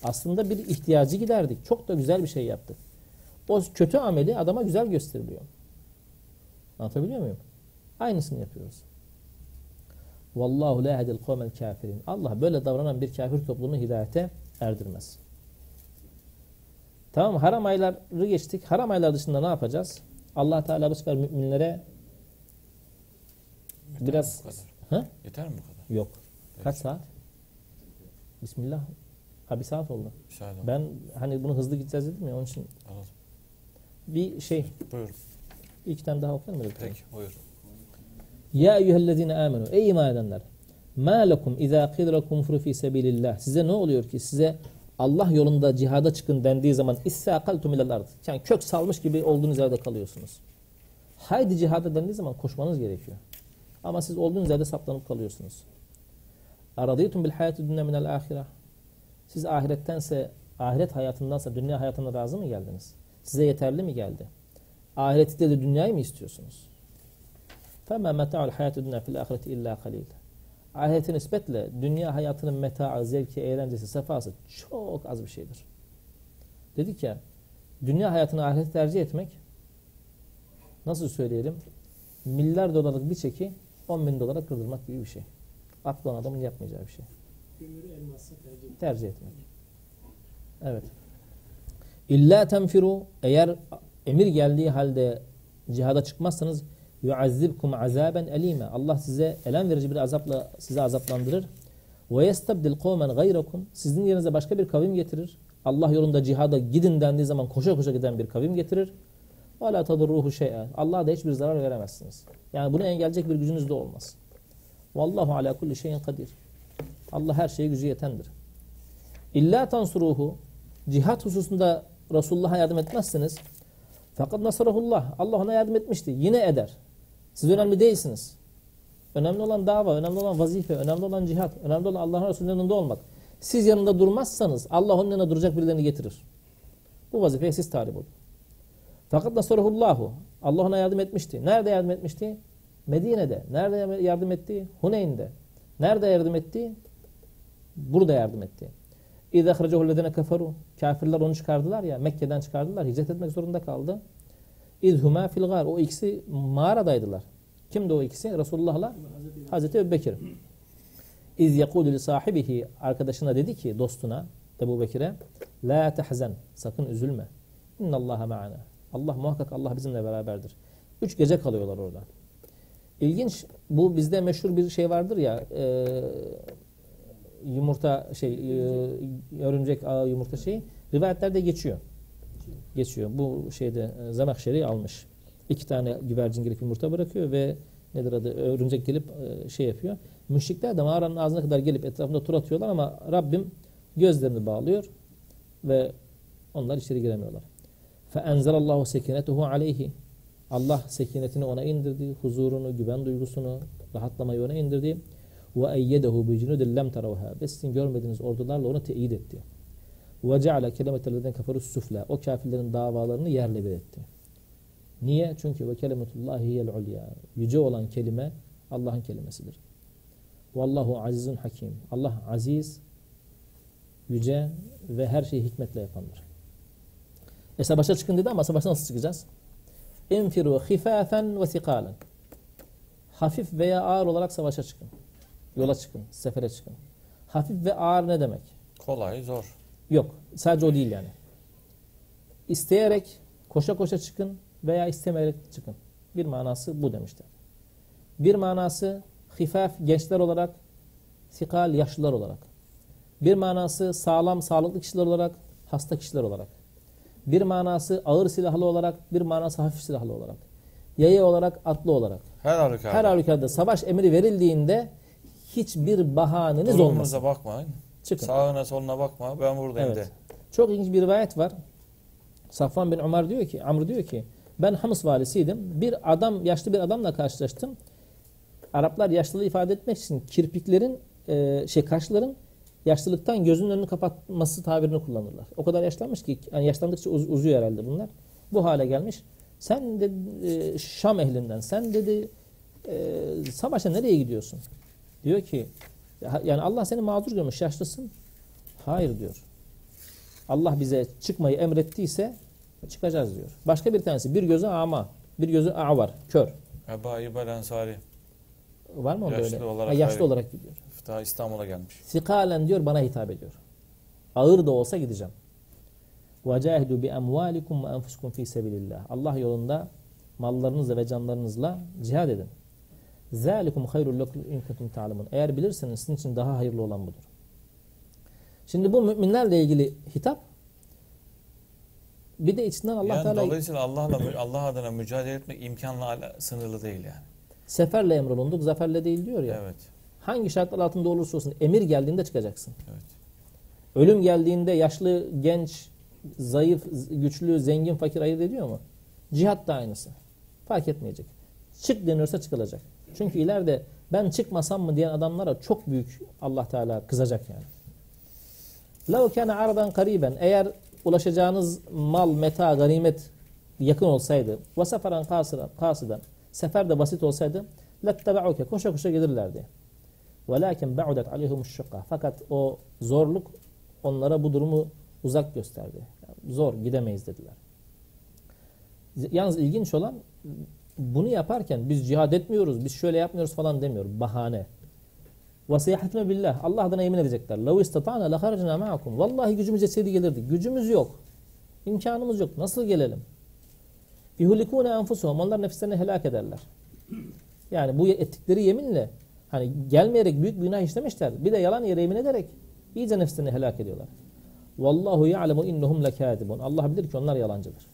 Aslında bir ihtiyacı giderdik. Çok da güzel bir şey yaptık. O kötü ameli adama güzel gösteriliyor. Anlatabiliyor muyum? Aynısını yapıyoruz. Vallahu la yahdil kavmel kafirin. Allah böyle davranan bir kafir topluluğunu hidayete erdirmez. Tamam haram ayları geçtik. Haram aylar dışında ne yapacağız? Allah Teala bu sefer müminlere Yeter Biraz- mi bu kadar? Hı? Yeter mi bu kadar? yok. Kaç saat? Bismillah. Ha bir saat oldu. Müsaade Ben hani bunu hızlı gideceğiz dedim ya onun için Anladım. bir şey Buyurun. iki tane daha okuyalım mı? Peki buyurun. Ya eyyühellezine amenu. Ey iman edenler. Ma lekum izâ qidrekum furu fî sebilillah. Size ne oluyor ki size Allah yolunda cihada çıkın dendiği zaman issâkaltum ilel. Yani kök salmış gibi olduğunuz yerde kalıyorsunuz. Haydi cihada dendiği zaman koşmanız gerekiyor. Ama siz olduğunuz yerde saplanıp kalıyorsunuz. Aradîtum bil hayatü dünya minel ahire. Siz ahirettense, ahiret hayatındansa dünya hayatına razı mı geldiniz? Size yeterli mi geldi? Ahirette de dünyayı mı istiyorsunuz? فَمَا مَتَعُ الْحَيَاتِ الدُّنْيَا فِي الْآخِرَةِ اِلَّا قَلِيلٌ Ahirete nispetle dünya hayatının metaı, zevki, eğlencesi, sefası çok az bir şeydir. Dedik ya, dünya hayatını ahirete tercih etmek, nasıl söyleyelim, milyar dolarlık bir çeki 10 bin dolara kırdırmak gibi bir şey. Aklı olan adamın yapmayacağı bir şey. Gümrü elması tercih ediyor. Tercih etmek. Evet. İlla tenfiru eğer emir geldiği halde cihada çıkmazsanız yuazzibkum azaben elime. Allah size elem verici bir azapla sizi azaplandırır. Ve yestabdil kavmen gayrakum. Sizin yerinize başka bir kavim getirir. Allah yolunda cihada gidin dendiği zaman koşa koşa giden bir kavim getirir. Ve la tadurruhu şey'e. Allah'a da hiçbir zarar veremezsiniz. Yani bunu engelleyecek bir gücünüz de olmaz. Vallahu ala kulli şeyin kadir. Allah her şeye gücü yetendir. İlla tansuruhu cihat hususunda Resulullah'a yardım etmezseniz fakat nasarahullah Allah ona yardım etmişti. Yine eder. Siz önemli değilsiniz. Önemli olan dava, önemli olan vazife, önemli olan cihat, önemli olan Allah'ın Resulü'nün yanında olmak. Siz yanında durmazsanız Allah onun yanına duracak birilerini getirir. Bu vazifeye siz talip olun. Fakat nasarahullahu Allah ona yardım etmişti. Nerede yardım etmişti? Medine'de. Nerede yardım etti? Huneyn'de. Nerede yardım etti? Burada yardım etti. İzâ kharacahu lezine keferu. Kafirler onu çıkardılar ya. Mekke'den çıkardılar. Hicret etmek zorunda kaldı. İzhuma fil gar. O ikisi mağaradaydılar. Kimdi o ikisi? Resulullah'la Hazreti Ebubekir. İz yekulu li sahibihi arkadaşına dedi ki dostuna Ebu Bekir'e La tehzen sakın üzülme. İnnallaha ma'ana. Allah muhakkak Allah bizimle beraberdir. Üç gece kalıyorlar orada. İlginç bu bizde meşhur bir şey vardır ya e, yumurta şey e, örümcek ağı yumurta şeyi rivayetlerde geçiyor Geçiyor. Bu şeyde e, Zemahşeri almış. İki tane güvercin gelip yumurta bırakıyor ve nedir adı örümcek gelip e, şey yapıyor. Müşrikler de mağaranın ağzına kadar gelip etrafında tur atıyorlar ama Rabbim gözlerini bağlıyor ve onlar içeri giremiyorlar. فَاَنْزَلَ اللّٰهُ سَكِنَتُهُ عَلَيْهِ Allah sekinetini ona indirdi, huzurunu, güven duygusunu, rahatlamayı ona indirdi. وَاَيَّدَهُ بِجُنُودٍ لَمْ تَرَوْهَا Ve sizin görmediğiniz ordularla onu teyit etti. Ve ceale kelimetellezine kafaru süfle. O kafirlerin davalarını yerle bir etti. Niye? Çünkü ve kelimetullahi hiyel ulya. Yüce olan kelime Allah'ın kelimesidir. Vallahu azizun hakim. Allah aziz, yüce ve her şeyi hikmetle yapandır. E savaşa çıkın dedi ama savaşa nasıl çıkacağız? Enfiru hifafen ve sikalen. Hafif veya ağır olarak savaşa çıkın. Yola çıkın, sefere çıkın. Hafif ve ağır ne demek? Kolay, zor. Yok. Sadece o değil yani. İsteyerek koşa koşa çıkın veya istemeyerek çıkın. Bir manası bu demişler. Bir manası hifaf gençler olarak, sikal yaşlılar olarak. Bir manası sağlam sağlıklı kişiler olarak, hasta kişiler olarak. Bir manası ağır silahlı olarak, bir manası hafif silahlı olarak. Yaya olarak, atlı olarak. Her halükarda. Her halükarda savaş emri verildiğinde hiçbir bahaneniz olmaz. Durumunuza bakmayın. Çıkın. Sağına soluna bakma. Ben buradayım Evet. de. Çok ilginç bir rivayet var. Safvan bin Ömer diyor ki, Amr diyor ki, ben Hamus valisiydim. Bir adam, yaşlı bir adamla karşılaştım. Araplar yaşlılığı ifade etmek için kirpiklerin, e, şey kaşların yaşlılıktan gözünün önünü kapatması tabirini kullanırlar. O kadar yaşlanmış ki, yani yaşlandıkça uz- uzuyor herhalde bunlar. Bu hale gelmiş. Sen de e, Şam ehlinden, sen dedi e, savaşa nereye gidiyorsun? Diyor ki, yani Allah seni mazur görmüş, yaşlısın. Hayır diyor. Allah bize çıkmayı emrettiyse çıkacağız diyor. Başka bir tanesi bir gözü ama, bir gözü var, kör. Ebu Ayyub el Ensari. Var mı onda Yaşlı öyle? olarak Ha, yaşlı hayır. olarak gidiyor. Daha İstanbul'a gelmiş. Sikalen diyor bana hitap ediyor. Ağır da olsa gideceğim. وَجَاهِدُوا بِأَمْوَالِكُمْ وَأَنْفُسِكُمْ فِي سَبِلِ اللّٰهِ Allah yolunda mallarınızla ve canlarınızla cihad edin. ذَٰلِكُمْ خَيْرُ لَكُمْ اِنْ كُنْتُمْ تَعْلَمُونَ Eğer bilirseniz sizin için daha hayırlı olan budur. Şimdi bu müminlerle ilgili hitap bir de içinden Allah yani Teala dolayısıyla Allah'la mü- Allah adına mücadele etmek imkanla ala- sınırlı değil yani. seferle emrolunduk, zaferle değil diyor ya. Evet. Hangi şartlar altında olursa olsun emir geldiğinde çıkacaksın. Evet. Ölüm geldiğinde yaşlı, genç, zayıf, z- güçlü, zengin, fakir ayırt ediyor mu? Cihat da aynısı. Fark etmeyecek. Çık deniyorsa çıkılacak. Çünkü ileride ben çıkmasam mı diyen adamlara çok büyük Allah Teala kızacak yani. لَوْ كَانَ عَرَضًا قَرِيبًا Eğer ulaşacağınız mal, meta, ganimet yakın olsaydı وَسَفَرًا قَاسِدًا قَاسِدًا Sefer de basit olsaydı لَتَّبَعُكَ Koşa koşa gelirlerdi. وَلَكِنْ بَعُدَتْ عَلَيْهُمُ الشُّقَّةِ Fakat o zorluk onlara bu durumu uzak gösterdi. Yani zor gidemeyiz dediler. Yalnız ilginç olan bunu yaparken biz cihad etmiyoruz, biz şöyle yapmıyoruz falan demiyor. Bahane. وَسَيَحْتِمَ billah. Allah adına yemin edecekler. لَوْ اِسْتَطَعْنَا لَخَرَجْنَا مَعَكُمْ Vallahi gücümüz yetseydi gelirdik. Gücümüz yok. İmkanımız yok. Nasıl gelelim? يُهُلِكُونَ أَنْفُسُهُمْ Onlar nefislerini helak ederler. Yani bu ettikleri yeminle hani gelmeyerek büyük bir günah işlemişler. Bir de yalan yere yemin ederek iyice nefslerini helak ediyorlar. Vallahu ya'lemu innahum lekadibun. Allah bilir ki onlar yalancıdır.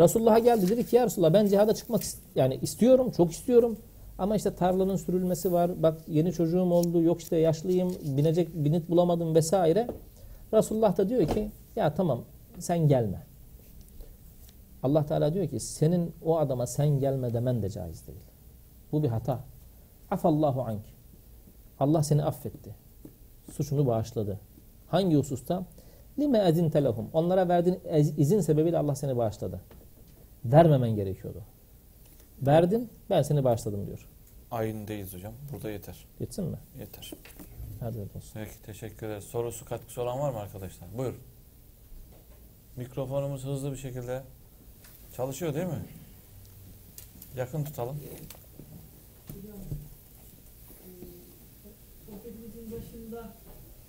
Resulullah'a geldi dedi ki ya Resulullah ben cihada çıkmak ist- yani istiyorum, çok istiyorum. Ama işte tarlanın sürülmesi var. Bak yeni çocuğum oldu. Yok işte yaşlıyım. Binecek binit bulamadım vesaire. Resulullah da diyor ki ya tamam sen gelme. Allah Teala diyor ki senin o adama sen gelme demen de caiz değil. Bu bir hata. Afallahu ank. Allah seni affetti. Suçunu bağışladı. Hangi hususta? Lime ezin telehum. Onlara verdiğin izin sebebiyle Allah seni bağışladı. Vermemen gerekiyordu. Verdin, ben seni bağışladım diyor. Ayindeyiz hocam. Burada yeter. Geçsin mi? Yeter. Hadi olsun. Peki teşekkür ederiz. Sorusu katkısı olan var mı arkadaşlar? Buyur. Mikrofonumuz hızlı bir şekilde çalışıyor değil mi? Yakın tutalım. E, sohbetimizin başında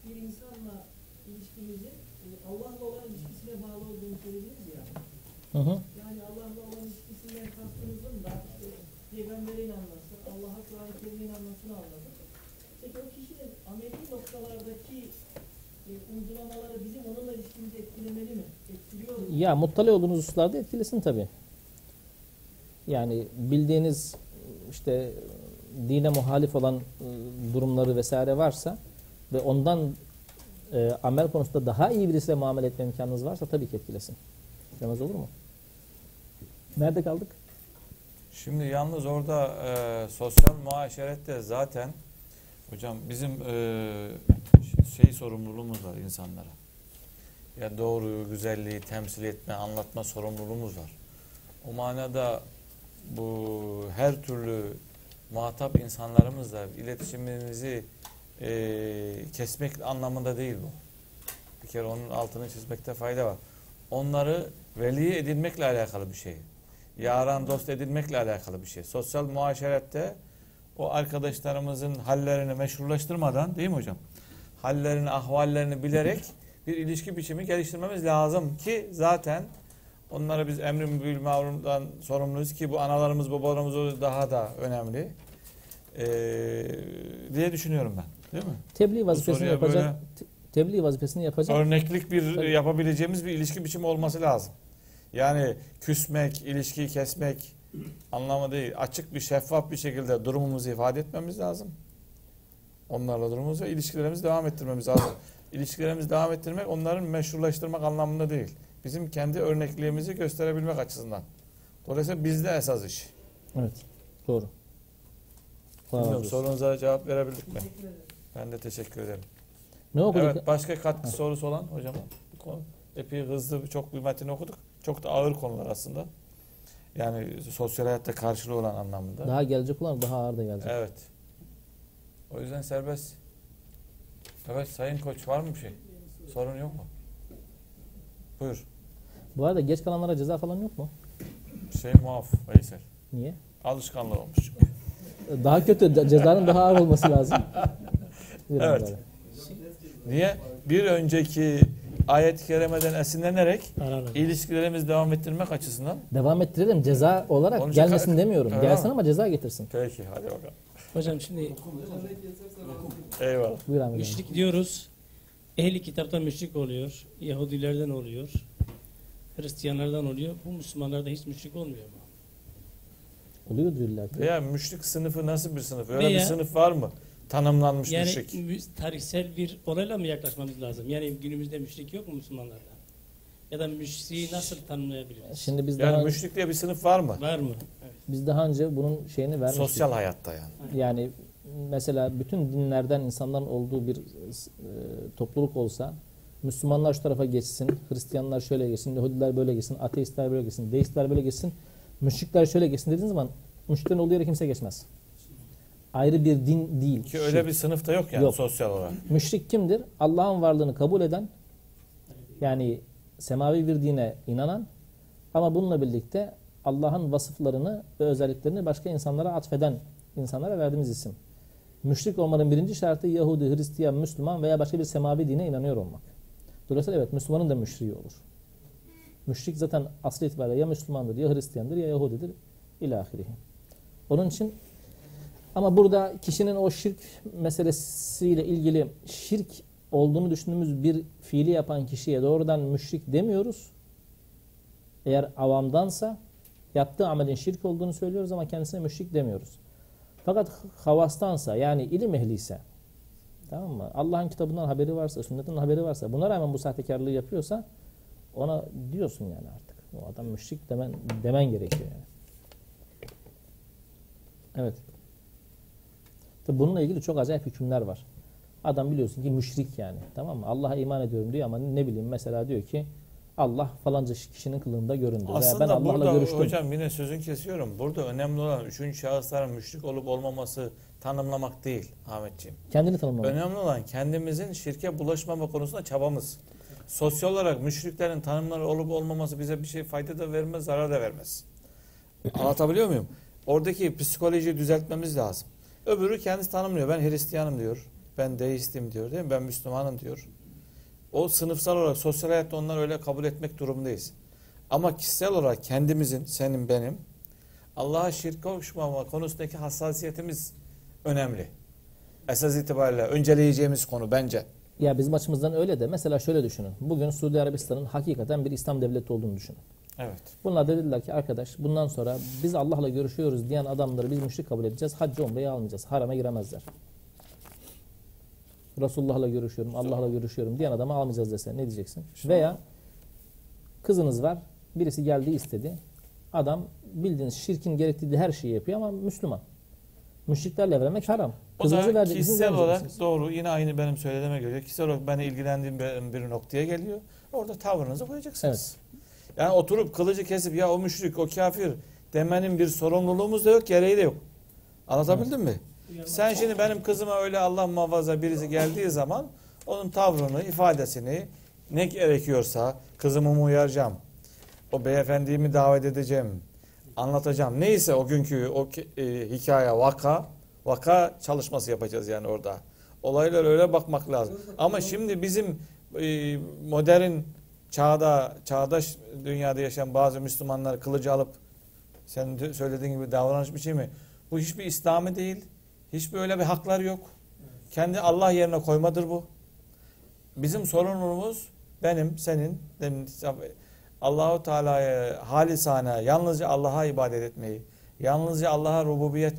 bir insanla ilişkimizin e, Allah'la olan ilişkisine bağlı olduğunu söylediniz ya. Hı hı. Yani Allah'la olan ilişkisinden kastımızın da işte Peygamber'e inanması, Allah'a Kur'an-ı Kerim'e inanmasını anladık. Peki o kişinin ameli noktalardaki e, uygulamaları bizim onunla ilişkimizi etkilemeli mi? Etkiliyor mu? Ya muttali olduğunuz hususlarda etkilesin tabi. Yani bildiğiniz işte dine muhalif olan e, durumları vesaire varsa ve ondan e, amel konusunda daha iyi birisiyle muamele etme imkanınız varsa tabii ki etkilesin. Demez olur mu? Nerede kaldık? Şimdi yalnız orada e, sosyal muaşerette zaten hocam bizim e, şey sorumluluğumuz var insanlara. Ya doğruyu, güzelliği temsil etme, anlatma sorumluluğumuz var. O manada bu her türlü muhatap insanlarımızla iletişimimizi e, kesmek anlamında değil bu. Bir kere onun altını çizmekte fayda var. Onları veli edinmekle alakalı bir şey. Yaran dost edinmekle alakalı bir şey. Sosyal muaşerette o arkadaşlarımızın hallerini meşrulaştırmadan değil mi hocam? Hallerini, ahvallerini bilerek bir ilişki biçimi geliştirmemiz lazım ki zaten onlara biz emri bil maruftan sorumluyuz ki bu analarımız babalarımız daha da önemli ee, diye düşünüyorum ben. Değil mi? Tebliğ vazifesini yapacak. Tebliğ vazifesini yapacak. Örneklik bir Tabii. yapabileceğimiz bir ilişki biçimi olması lazım. Yani küsmek, ilişkiyi kesmek anlamı değil. Açık bir şeffaf bir şekilde durumumuzu ifade etmemiz lazım. Onlarla durumumuzu ve ilişkilerimizi devam ettirmemiz lazım. İlişkilerimizi devam ettirmek onların meşrulaştırmak anlamında değil. Bizim kendi örnekliğimizi gösterebilmek açısından. Dolayısıyla bizde esas iş. Evet. Doğru. Bilmiyorum, sorunuza cevap verebildik mi? Teşekkür ederim. Ben de teşekkür ederim. Ne okuduk? Evet, başka katkı sorusu olan hocam bu konu epey hızlı çok bir metini okuduk. Çok da ağır konular aslında. Yani sosyal hayatta karşılığı olan anlamında. Daha gelecek olan daha ağır da gelecek. Evet. O yüzden serbest. Evet Sayın Koç var mı bir şey? Sorun yok mu? Buyur. Bu arada geç kalanlara ceza falan yok mu? Şey muaf Veysel. Niye? Alışkanlığı olmuş çünkü. Daha kötü. Cezanın daha ağır olması lazım. Buyurun Evet. Niye? Bir önceki ayet-i kerimeden esinlenerek ilişkilerimizi devam ettirmek açısından. Devam ettirelim. Ceza olarak Onun gelmesin ka- demiyorum. Öyle Gelsin mi? ama ceza getirsin. Peki hadi bakalım. Hocam şimdi Eyvallah. Buyur abi. müşrik diyoruz. Ehli kitaptan müşrik oluyor. Yahudilerden oluyor. Hristiyanlardan oluyor. Bu Müslümanlarda hiç müşrik olmuyor mu? Oluyor diyorlar. ki. Veya müşrik sınıfı nasıl bir sınıf? Öyle bir Veya- sınıf var mı? Tanımlanmış Yani müşrik. mü- tarihsel bir olayla mı yaklaşmamız lazım? Yani günümüzde müşrik yok mu Müslümanlarda? Ya da müşriği nasıl tanımlayabiliriz? Şimdi biz Yani daha müşrik diye bir sınıf var mı? Var mı? Evet. biz daha önce bunun şeyini vermiştik. Sosyal hayatta yani. Yani mesela bütün dinlerden insanların olduğu bir e, topluluk olsa Müslümanlar şu tarafa geçsin, Hristiyanlar şöyle geçsin, Yahudiler böyle geçsin, ateistler böyle geçsin, deistler böyle geçsin, müşrikler şöyle geçsin dediğiniz zaman müşriklerin olduğu yere kimse geçmez. Ayrı bir din değil. Ki öyle bir sınıf da yok yani Yok. sosyal olarak. Müşrik kimdir? Allah'ın varlığını kabul eden, yani semavi bir dine inanan ama bununla birlikte Allah'ın vasıflarını ve özelliklerini başka insanlara atfeden insanlara verdiğimiz isim. Müşrik olmanın birinci şartı Yahudi, Hristiyan, Müslüman veya başka bir semavi dine inanıyor olmak. Dolayısıyla evet Müslümanın da müşriği olur. Müşrik zaten asıl itibariyle ya Müslümandır, ya Hristiyandır, ya Yahudidir. İlahirihi. Onun için ama burada kişinin o şirk meselesiyle ilgili şirk olduğunu düşündüğümüz bir fiili yapan kişiye doğrudan müşrik demiyoruz. Eğer avamdansa yaptığı amelin şirk olduğunu söylüyoruz ama kendisine müşrik demiyoruz. Fakat havastansa yani ilim ehliyse tamam mı? Allah'ın kitabından haberi varsa, sünnetten haberi varsa buna rağmen bu sahtekarlığı yapıyorsa ona diyorsun yani artık. O adam müşrik demen, demen gerekiyor yani. Evet. Tabi bununla ilgili çok acayip hükümler var. Adam biliyorsun ki müşrik yani. Tamam mı? Allah'a iman ediyorum diyor ama ne bileyim mesela diyor ki Allah falanca kişinin kılığında göründü. Veya Aslında ben Allah'la burada görüştüm. hocam yine sözün kesiyorum. Burada önemli olan üçüncü şahısların müşrik olup olmaması tanımlamak değil Ahmetciğim. Kendini tanımlamak. Önemli olan kendimizin şirke bulaşmama konusunda çabamız. Sosyal olarak müşriklerin tanımları olup olmaması bize bir şey fayda da vermez, zarar da vermez. Anlatabiliyor muyum? Oradaki psikolojiyi düzeltmemiz lazım. Öbürü kendisi tanımlıyor. Ben Hristiyanım diyor. Ben deistim diyor değil mi? Ben Müslümanım diyor. O sınıfsal olarak sosyal hayatta onları öyle kabul etmek durumundayız. Ama kişisel olarak kendimizin, senin benim Allah'a şirk koşmama konusundaki hassasiyetimiz önemli. Esas itibariyle önceleyeceğimiz konu bence. Ya bizim açımızdan öyle de mesela şöyle düşünün. Bugün Suudi Arabistan'ın hakikaten bir İslam devleti olduğunu düşünün. Evet. Bunlar da dediler ki arkadaş bundan sonra biz Allah'la görüşüyoruz diyen adamları biz müşrik kabul edeceğiz. Haccı umreyi almayacağız. Harama giremezler. Resulullah'la görüşüyorum, Allah'la görüşüyorum diyen adamı almayacağız desen ne diyeceksin? Veya kızınız var. Birisi geldi istedi. Adam bildiğiniz şirkin gerektirdiği her şeyi yapıyor ama Müslüman. Müşriklerle evlenmek haram. O Kızınızı da vereceksiniz, kişisel olarak doğru yine aynı benim söylediğime göre kişisel olarak beni ilgilendiğim bir, bir noktaya geliyor. Orada tavrınızı koyacaksınız. Yani oturup kılıcı kesip ya o müşrik o kafir demenin bir sorumluluğumuz da yok gereği de yok. Anlatabildim mi? Sen şimdi benim kızıma öyle Allah muhafaza birisi geldiği zaman onun tavrını, ifadesini ne gerekiyorsa kızımı mı uyaracağım? O beyefendiyi mi davet edeceğim? Anlatacağım. Neyse o günkü o e, hikaye, vaka, vaka çalışması yapacağız yani orada. Olaylar öyle bakmak lazım. Ama şimdi bizim e, modern çağda, çağdaş dünyada yaşayan bazı Müslümanlar kılıcı alıp senin söylediğin gibi davranış bir şey mi? Bu hiçbir İslami değil. Hiçbir öyle bir haklar yok. Kendi Allah yerine koymadır bu. Bizim sorunumuz benim, senin, demin Allahu Teala'ya halisane yalnızca Allah'a ibadet etmeyi, yalnızca Allah'a rububiyet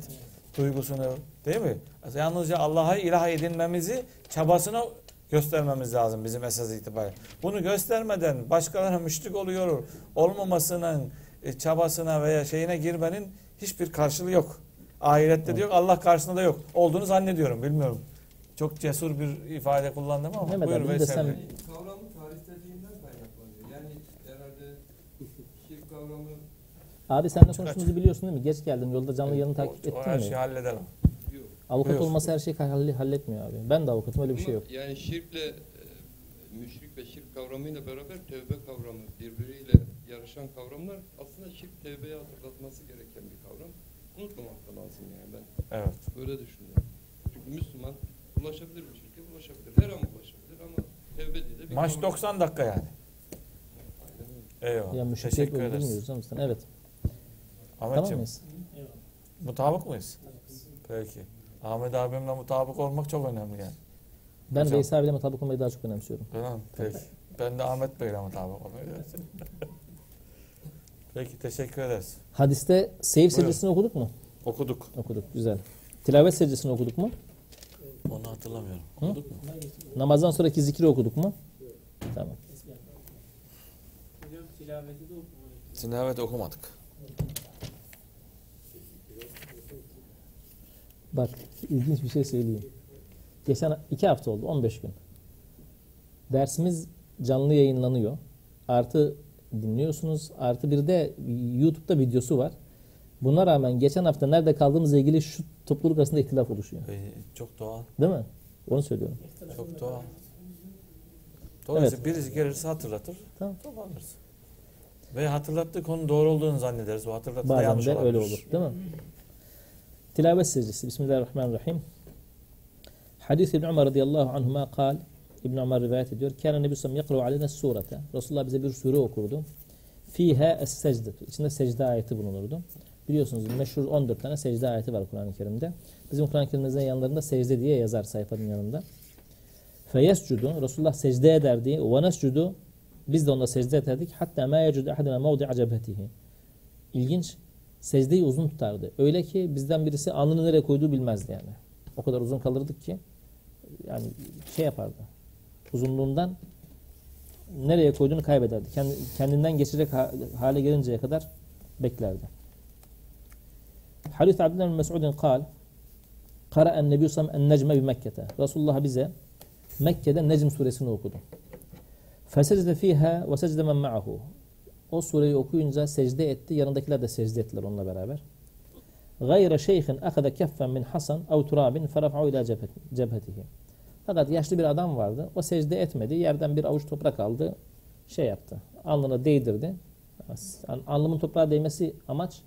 duygusunu değil mi? Yalnızca Allah'a ilah edinmemizi çabasını göstermemiz lazım bizim esas itibariyle. Bunu göstermeden başkalarına müşrik oluyor olmamasının e, çabasına veya şeyine girmenin hiçbir karşılığı yok. Ahirette de yok, Allah karşısında da yok. Olduğunu zannediyorum, bilmiyorum. Çok cesur bir ifade kullandım ama Mehmet buyur Veysel sen- Bey. Kavramı tarihsizliğinden kaynaklanıyor. Yani herhalde şirk kavramı Abi sen de konuştuğumuzu biliyorsun değil mi? Geç geldin. Yolda canlı yayını takip O- o ettin her mi? şeyi halledelim. Avukat Buyur. olması her şeyi halle- halletmiyor abi. Ben de avukatım öyle bir şey yok. Yani şirkle e, müşrik ve şirk kavramıyla beraber tevbe kavramı birbiriyle yarışan kavramlar aslında şirk tevbeye hatırlatması gereken bir kavram. Unutmamak da lazım yani ben Evet. böyle düşünüyorum. Çünkü Müslüman ulaşabilir bir şirke ulaşabilir. Her an ulaşabilir ama tevbe diye de bir Maç kavram. 90 dakika yani. Aynen. Eyvallah. Ya Teşekkür ederiz. Evet. Tamam Ahmetciğim mıyız? mutabık mıyız? Peki. Ahmet abimle mutabık olmak çok önemli yani. Ben Hocam. Veysel abiyle mutabık olmayı daha çok önemsiyorum. Öyle mi? Peki. Ben de Ahmet Bey'le mutabık olmayı Peki teşekkür ederiz. Hadiste Buyurun. secdesini okuduk mu? Okuduk. Okuduk. Güzel. Tilavet secdesini okuduk mu? Onu hatırlamıyorum. Hı? Okuduk mu? Namazdan sonraki zikri okuduk mu? Tamam. Hocam tilaveti de okumayı. Tilavet okumadık. Bak ilginç bir şey söyleyeyim. Geçen iki hafta oldu 15 gün. Dersimiz canlı yayınlanıyor. Artı dinliyorsunuz. Artı bir de YouTube'da videosu var. Buna rağmen geçen hafta nerede kaldığımızla ilgili şu topluluk arasında ihtilaf oluşuyor. Ee, çok doğal. Değil mi? Onu söylüyorum. Çok doğal. Dolayısıyla birisi gelirse hatırlatır. Tamam. Toparlarız. Ve hatırlattığı konu doğru olduğunu zannederiz. O hatırlattığı yanlış de öyle olabilir. olur. Değil mi? Tilavet secdesi. Bismillahirrahmanirrahim. Hadis İbn Ömer radıyallahu anhuma kal. İbn Ömer rivayet ediyor. Kâne Nebi Sallam yakru aleyne surete. Resulullah bize bir sure okurdu. Fiha es-secde. İçinde secde ayeti bulunurdu. Biliyorsunuz meşhur 14 tane secde ayeti var Kur'an-ı Kerim'de. Bizim Kur'an-ı Kerim'imizin yanlarında secde diye yazar sayfanın yanında. Feyescudu. Resulullah secde ederdi. Ve nescudu. Biz de onda secde ederdik. Hatta ma yecudu ahadina mevdi'a cebhetihi. İlginç. Secdeyi uzun tutardı. Öyle ki bizden birisi alnını nereye koyduğu bilmezdi yani. O kadar uzun kalırdık ki yani şey yapardı. Uzunluğundan nereye koyduğunu kaybederdi. Kendi, kendinden geçecek ha- hale gelinceye kadar beklerdi. Hadis Abdullah bin Mes'udin kal Kara'en Nebi Sallam en necme bi Mekke'te. Resulullah bize Mekke'de Necm suresini okudu. Fesecde fiha ve secde men ma'ahu. O sureyi okuyunca secde etti. Yanındakiler de secde ettiler onunla beraber. Gayre şeyhin akada keffen min hasan ev turabin feraf'u ila cebhet- cebhetihi. Fakat yaşlı bir adam vardı. O secde etmedi. Yerden bir avuç toprak aldı. Şey yaptı. Alnına değdirdi. Alnımın toprağa değmesi amaç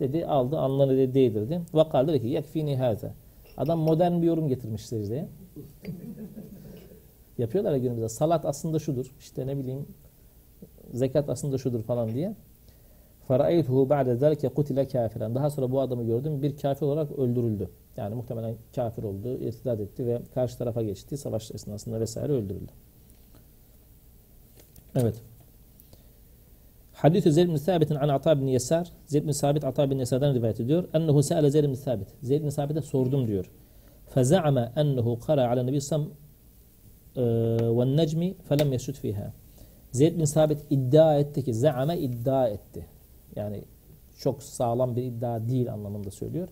dedi. Aldı alnına dedi, değdirdi. Vakal dedi ki yekfini haza. Adam modern bir yorum getirmiş secdeye. Yapıyorlar ya günümüzde. Salat aslında şudur. İşte ne bileyim zekat aslında şudur falan diye. فَرَأَيْتُهُ بَعْدَ ذَلِكَ قُتِلَ كَافِرًا Daha sonra bu adamı gördüm. Bir kafir olarak öldürüldü. Yani muhtemelen kafir oldu, irtidat etti ve karşı tarafa geçti. Savaş esnasında vesaire öldürüldü. Evet. Hadis-i Zeyd bin Sabit'in an Ata bin Yesar. Zeyd bin Sabit Ata bin Yesar'dan rivayet ediyor. Ennehu se'ale Zeyd bin Sabit. Zeyd bin Sabit'e sordum diyor. Feza'ama ennehu kara ala nebi sam ve necmi felem yesud fiha. Zeyd bin Sabit iddia etti ki za'ame iddia etti. Yani çok sağlam bir iddia değil anlamında söylüyor.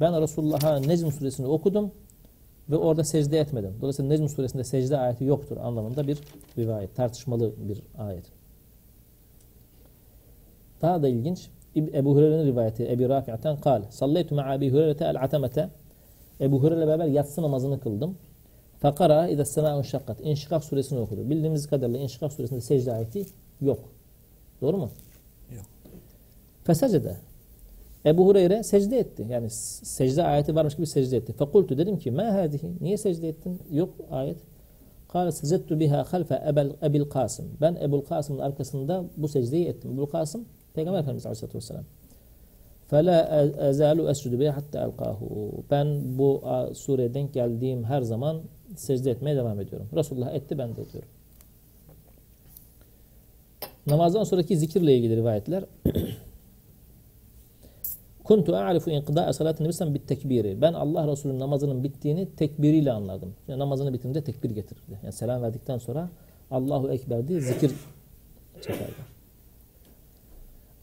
Ben Resulullah'a Necm suresini okudum ve orada secde etmedim. Dolayısıyla Necm suresinde secde ayeti yoktur anlamında bir rivayet. Tartışmalı bir ayet. Daha da ilginç. Ebu Hureyre'nin rivayeti Ebu Rafi'ten kal. Sallaytu ma'a Ebu Hureyre'te el atamete. Ebu Hureyre'yle beraber yatsı namazını kıldım. Fakara idâ semâ'un şakkat. İnşikak suresini okudu. Bildiğimiz kadarıyla İnşikak suresinde secde ayeti yok. Doğru mu? Yok. Fesecede. Ebu Hureyre secde etti. Yani secde ayeti varmış gibi secde etti. Fekultu dedim ki ma hadihi? Niye secde ettin? Yok ayet. Kâle secettu biha halfe ebil Kasım. Ben Ebul Kasım'ın arkasında bu secdeyi ettim. Ebul Kasım Peygamber Efendimiz Aleyhisselatü Vesselam. فَلَا اَزَالُ اَسْجُدُ بِهَا hatta elkahu. Ben bu a, sureye denk geldiğim her zaman secde etmeye devam ediyorum. Resulullah etti ben de ediyorum. Namazdan sonraki zikirle ilgili rivayetler. Kuntu a'rifu inqida'a salatin nebi bit tekbiri. Ben Allah Resulü'nün namazının bittiğini tekbiriyle anladım. Yani namazını bitirince tekbir getirirdi. Yani selam verdikten sonra Allahu Ekber diye zikir çekerdi.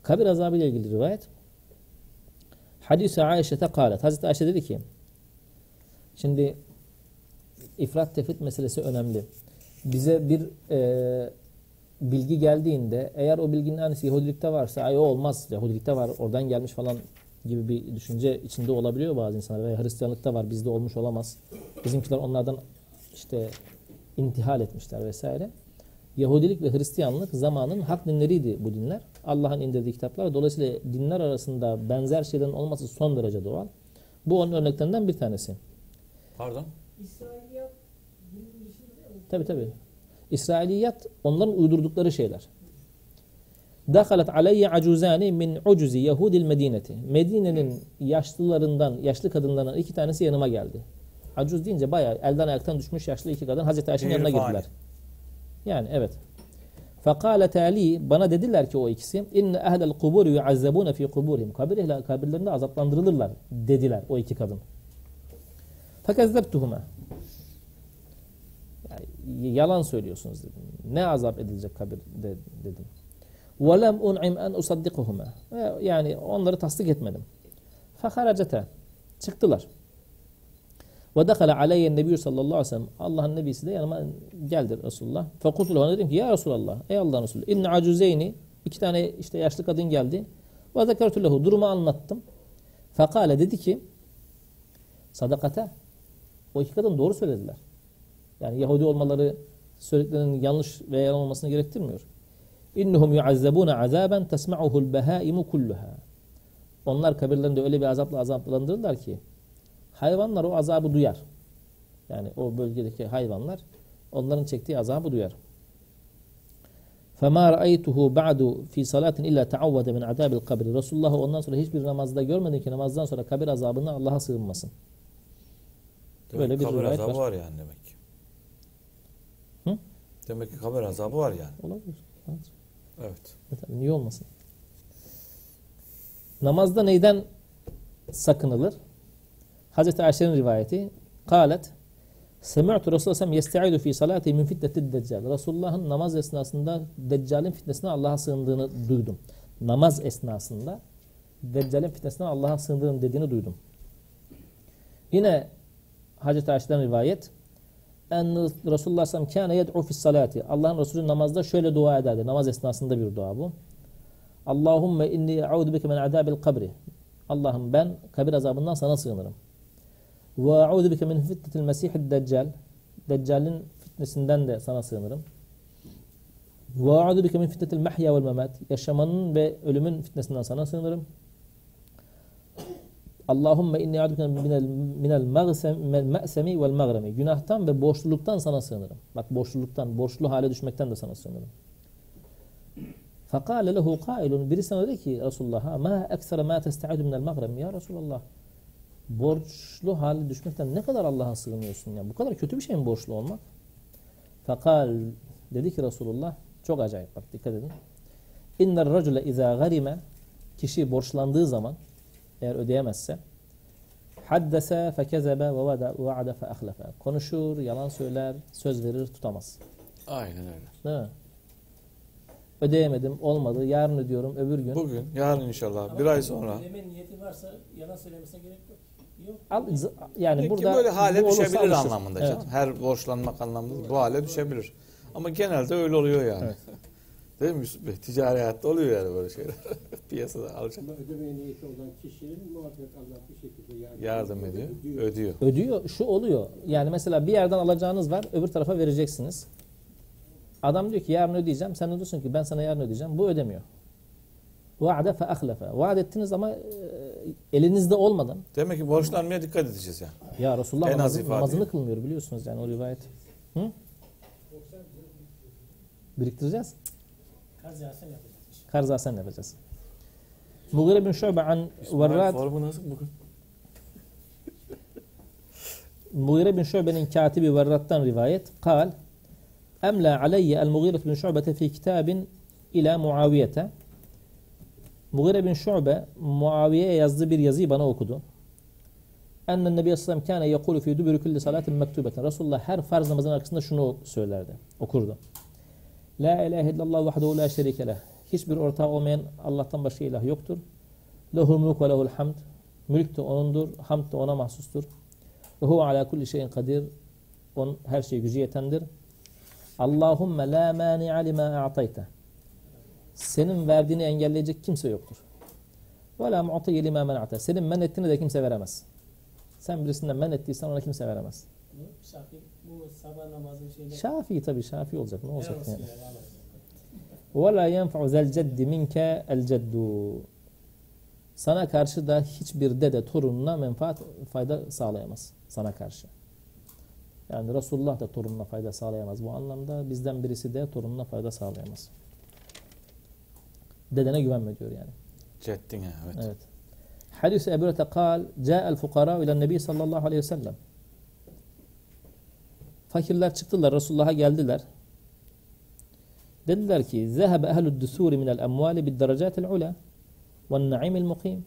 Kabir azabı ile ilgili rivayet. Hadis-i Ayşe'te kâlet. Hazreti Ayşe dedi ki şimdi ifrat tefrit meselesi önemli. Bize bir e, bilgi geldiğinde eğer o bilginin annesi Yahudilikte varsa ay o olmaz Yahudilikte var oradan gelmiş falan gibi bir düşünce içinde olabiliyor bazı insanlar veya Hristiyanlıkta var bizde olmuş olamaz. Bizimkiler onlardan işte intihal etmişler vesaire. Yahudilik ve Hristiyanlık zamanın hak dinleriydi bu dinler. Allah'ın indirdiği kitaplar. Dolayısıyla dinler arasında benzer şeylerin olması son derece doğal. Bu onun örneklerinden bir tanesi. Pardon. İsrailiyat? Tabi tabi. İsrailiyat onların uydurdukları şeyler. Dakalat aleyye acuzani min ucuzi Yahudil Medineti. Medine'nin yaşlılarından, yaşlı kadınlarından iki tanesi yanıma geldi. Acuz deyince bayağı elden ayaktan düşmüş yaşlı iki kadın Hazreti Ayşe'nin yanına girdiler. Yani evet. Fekâlete Ali bana dediler ki o ikisi inne ehlel kuburi yuazzabûne fî kuburihim. Kabir ehli kabirlerinde azaplandırılırlar dediler o iki kadın. Fekezzebtuhuma. Yani yalan söylüyorsunuz dedim. Ne azap edilecek kabirde dedim. Ve lem un'im en usaddikuhuma. Yani onları tasdik etmedim. Feharacete. Çıktılar. Ve dekhala aleyye nebiyyü sallallahu aleyhi ve sellem. Allah'ın nebisi de yanıma geldi Resulullah. Fekultu lehu dedim ki ya Resulallah ey Allah'ın Resulü inne acüzeyni iki tane işte yaşlı kadın geldi. Ve zekertu lehu durumu anlattım. Fekale dedi ki sadakate o iki kadın doğru söylediler. Yani Yahudi olmaları söylediklerinin yanlış veya yalan olmasını gerektirmiyor. İnnuhum yuazzabuna azaben tesma'uhul behaimu kulluha. Onlar kabirlerinde öyle bir azapla azaplandırırlar ki hayvanlar o azabı duyar. Yani o bölgedeki hayvanlar onların çektiği azabı duyar. فَمَا رَأَيْتُهُ بَعْدُ فِي صَلَاتٍ اِلَّا تَعَوَّدَ مِنْ عَذَابِ الْقَبْرِ Resulullah'ı ondan sonra hiçbir namazda görmedim ki namazdan sonra kabir azabından Allah'a sığınmasın. Demek Böyle ki bir kabir rivayet azabı var. var. yani demek ki. Hı? Demek ki kabir azabı var yani. Olabilir. Evet. Tabii niye olmasın? Namazda neyden sakınılır? Hazreti Ayşe'nin rivayeti. Kalet Semi'tu Resulullah yesta'idu fi salati min fitnetid deccal. Resulullah'ın namaz esnasında Deccal'in fitnesinden Allah'a sığındığını duydum. Namaz esnasında Deccal'in fitnesinden Allah'a sığındığını dediğini duydum. Yine Hazreti Ayşe'den rivayet en Resulullah sallallahu kâne yed'u fis salati. Allah'ın Resulü namazda şöyle dua ederdi. Namaz esnasında bir dua bu. Allahumme inni e'udu bike min azabil kabri. Allah'ım ben kabir azabından sana sığınırım. Ve e'udu bike min fitnetil mesihid deccal. Deccal'in fitnesinden de sana sığınırım. Ve e'udu bike min fitnetil mahya vel memat. Yaşamanın ve ölümün fitnesinden sana sığınırım. Allahümme inni a'udüke minel, minel me'semi vel mağremi. Günahtan ve borçluluktan sana sığınırım. Bak borçluluktan, borçlu hale düşmekten de sana sığınırım. Fakale lehu kailun. Biri sana dedi ki Resulullah'a ma eksere ma testaidu minel mağrem. Ya Resulullah borçlu hale düşmekten ne kadar Allah'a sığınıyorsun ya. Bu kadar kötü bir şey mi borçlu olmak? Fakal dedi ki Resulullah çok acayip bak dikkat edin. İnner racule izâ garime kişi borçlandığı zaman eğer ödeyemezse haddese fekezebe ve vada- vaade fe ahlefe. Konuşur, yalan söyler, söz verir, tutamaz. Aynen öyle. Değil mi? Ödeyemedim, olmadı. Yarın ödüyorum, öbür gün. Bugün, yarın inşallah, bir ay sonra. Ödeme niyeti varsa yalan söylemesine gerek yok. Al, yani Peki burada böyle hale bu düşebilir alışır. anlamında Evet. canım. Her borçlanmak anlamında bu hale düşebilir. Ama genelde öyle oluyor yani. Evet. Değil mi Yusuf Bey? Ticari hayatta oluyor yani böyle şeyler. Piyasada alacak. Ama ödemeye niyeti olan kişinin muhakkak Allah bir şekilde yardım, Yardım ediyor, ödüyor. ödüyor. Ödüyor. Şu oluyor. Yani mesela bir yerden alacağınız var, öbür tarafa vereceksiniz. Adam diyor ki yarın ödeyeceğim. Sen de diyorsun ki ben sana yarın ödeyeceğim. Bu ödemiyor. Vaade fe ahlefe. Vaat ettiniz ama e, elinizde olmadan. Demek ki borçlanmaya dikkat edeceğiz yani. Ya Resulullah En az namazı- ifade. namazını kılmıyor biliyorsunuz yani o rivayet. Hı? Biriktireceğiz. Kaz yağsın yapacağız. Karza sen yapacağız. Mughire bin Şu'be an Verrad Formu nasıl bugün? Mughire bin Şu'be'nin katibi Verrad'dan rivayet. Kal Emla aleyye el Mughire bin Şu'bete fi kitabin ila Muaviyete. Mughire bin Şu'be Muaviye'ye yazdığı bir yazıyı bana okudu. Ennen Nebi Sallallahu aleyhi ve sellem kâne yekulu fi duburi kulli salatin mektubeten. Resulullah her farz namazın arkasında şunu söylerdi, okurdu. La ilahe illallah vahdehu la şerike leh. Hiçbir ortağı olmayan Allah'tan başka ilah yoktur. Lehul mulk ve lehul hamd. Mülk de O'nundur, hamd de O'na mahsustur. Ve huve ala kulli şeyin kadir. On her şeye gücü yetendir. Allahumme la mani'a lima a'tayte Senin verdiğini engelleyecek kimse yoktur. Ve la mu'tiye lima mena'te. Senin men ettiğini de kimse veremez. Sen birisinden men ettiysen ona kimse veremez. Bu Şafi, bu sabah namazı şeyde. Şafii tabii Şafii olacak. Ne olacak Olsun yani? ya, vallahi. وَلَا يَنْفَعُ ذَا الْجَدِّ مِنْكَ الْجَدُّ Sana karşı da hiçbir dede torununa menfaat, fayda sağlayamaz. Sana karşı. Yani Resulullah da torununa fayda sağlayamaz. Bu anlamda bizden birisi de torununa fayda sağlayamaz. Dedene güvenme diyor yani. Ceddin ha, evet. Evet. Hadis Ebu Hureyre kal, "Ca'al fukara ile Nebi sallallahu aleyhi ve sellem." Fakirler çıktılar, Resulullah'a geldiler. Dediler ki, "Zehebe ehlud dusuri minel emvali bid derecatil ula ve naimil mukim."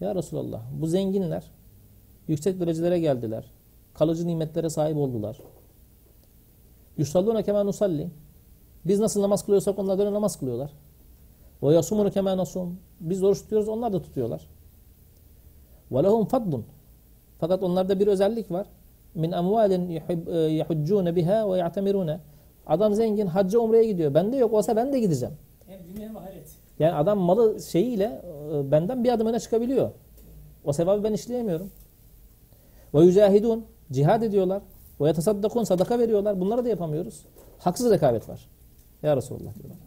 Ya Resulallah, bu zenginler yüksek derecelere geldiler. Kalıcı nimetlere sahip oldular. Yusalluna kema nusalli. Biz nasıl namaz kılıyorsak onlar da öyle namaz kılıyorlar. Ve yasumunu kema nasum. Biz oruç tutuyoruz, onlar da tutuyorlar. Ve lehum fadlun. Fakat onlarda bir özellik var. Min amvalin yuhib- e, yahuccune biha ve ya'temirune. Adam zengin, hacca umreye gidiyor. Bende yok olsa ben de gideceğim. Hem dünya hem ahiret. Yani adam malı şeyiyle e, benden bir adım öne çıkabiliyor. O sevabı ben işleyemiyorum. Ve yücahidun. Cihad ediyorlar. Ve yetasaddakun. Sadaka veriyorlar. Bunları da yapamıyoruz. Haksız rekabet var. Ya Resulullah diyorlar.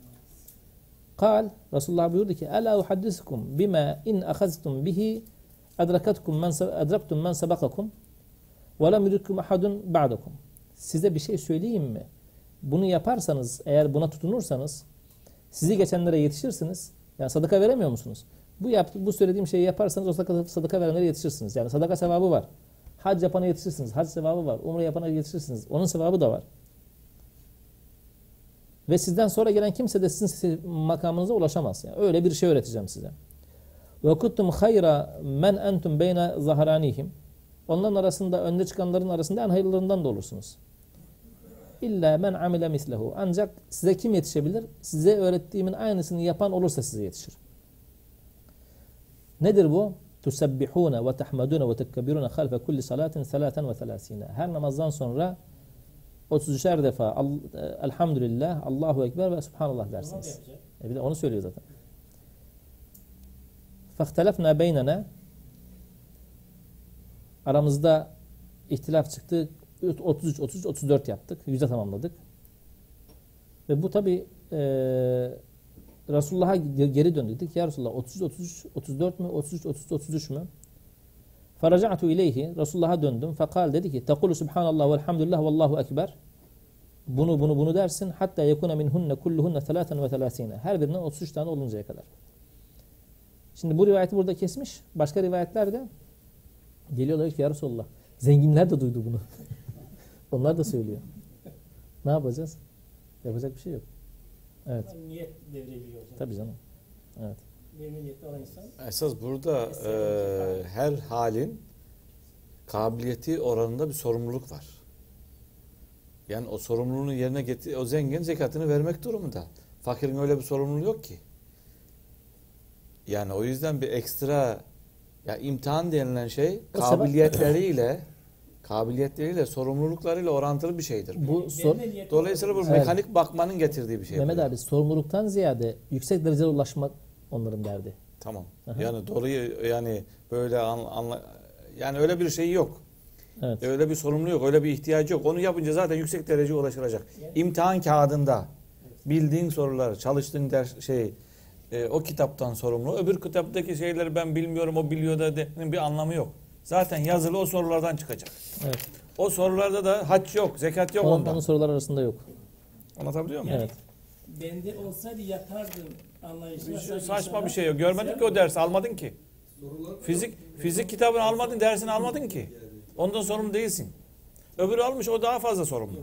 Kal. Resulullah buyurdu ki Ela uhaddisukum bima in akhaztum bihi adrakatkum men adraktum men sabakakum ve lem yudrikum ahadun. Size bir şey söyleyeyim mi? Bunu yaparsanız, eğer buna tutunursanız sizi geçenlere yetişirsiniz. Yani sadaka veremiyor musunuz? Bu yaptı, bu söylediğim şeyi yaparsanız o sadaka, sadaka verenlere yetişirsiniz. Yani sadaka sevabı var. Hac yapana yetişirsiniz. Hac sevabı var. Umre yapana yetişirsiniz. Onun sevabı da var. Ve sizden sonra gelen kimse de sizin makamınıza ulaşamaz. Yani öyle bir şey öğreteceğim size. Ve kuntum hayra men entum beyne zahranihim. Onların arasında önde çıkanların arasında en hayırlılarından da olursunuz. İlla men amile mislehu. Ancak size kim yetişebilir? Size öğrettiğimin aynısını yapan olursa size yetişir. Nedir bu? Tusabbihune ve tahmadune ve tekkebirune halfe kulli salatin selaten ve selasine. Her namazdan sonra 33'er defa al, e, elhamdülillah, Allahu Ekber ve Subhanallah Namaz dersiniz. yapacak. E bir de onu söylüyor zaten. فَاخْتَلَفْنَا beynena Aramızda ihtilaf çıktı. 33, 33, 34 yaptık. Yüze tamamladık. Ve bu tabi e, Resulullah'a geri döndük. Dedik ya Resulullah 33, 33, 34 mü? 33, 33, 33 mü? Feraca'tu ileyhi. Resulullah'a döndüm. Fekal dedi ki Tekulu subhanallah velhamdülillah vallahu ekber. Bunu bunu bunu dersin. Hatta yekuna minhunne kulluhunne telaten ve telasine. Her birinden 33 tane oluncaya kadar. Şimdi bu rivayeti burada kesmiş. Başka rivayetlerde geliyorlar ki ya Resulullah. Zenginler de duydu bunu. Onlar da söylüyor. Ne yapacağız? Yapacak bir şey yok. Evet. Niyet devreye giriyor. Tabii canım. Evet. Niyetli olan insan Esas burada e, her halin kabiliyeti oranında bir sorumluluk var. Yani o sorumluluğunu yerine getir, o zengin zekatını vermek durumunda. Fakirin öyle bir sorumluluğu yok ki. Yani o yüzden bir ekstra ya imtihan denilen şey O sebep- kabiliyetleriyle kabiliyetleriyle sorumluluklarıyla orantılı bir şeydir. Bu sor, Dolayısıyla bu Evet. mekanik bakmanın getirdiği bir şey. Mehmet bu. abi sorumluluktan ziyade yüksek dereceye ulaşmak onların derdi. Tamam. Aha. Yani doğruyu yani böyle anla, anla- yani öyle bir şey yok. Evet. Öyle bir sorumlu yok, öyle bir ihtiyacı yok. Onu yapınca zaten yüksek dereceye ulaşılacak. İmtihan kağıdında bildiğin soruları, çalıştığın ders şey e, o kitaptan sorumlu. Öbür kitaptaki şeyleri ben bilmiyorum, o biliyor da demenin bir anlamı yok. Zaten yazılı o sorulardan çıkacak. Evet. O sorularda da hac yok, zekat yok Onun, ondan. onun sorular arasında yok. Anlatabiliyor muyum? Evet. Bende olsaydı yapardım anlayışına. Şey- saçma bir şey yok. Görmedin ki o dersi almadın ki. Fizik fizik kitabını almadın, dersini almadın ki. Ondan sorumlu değilsin. Öbürü almış o daha fazla sorumlu.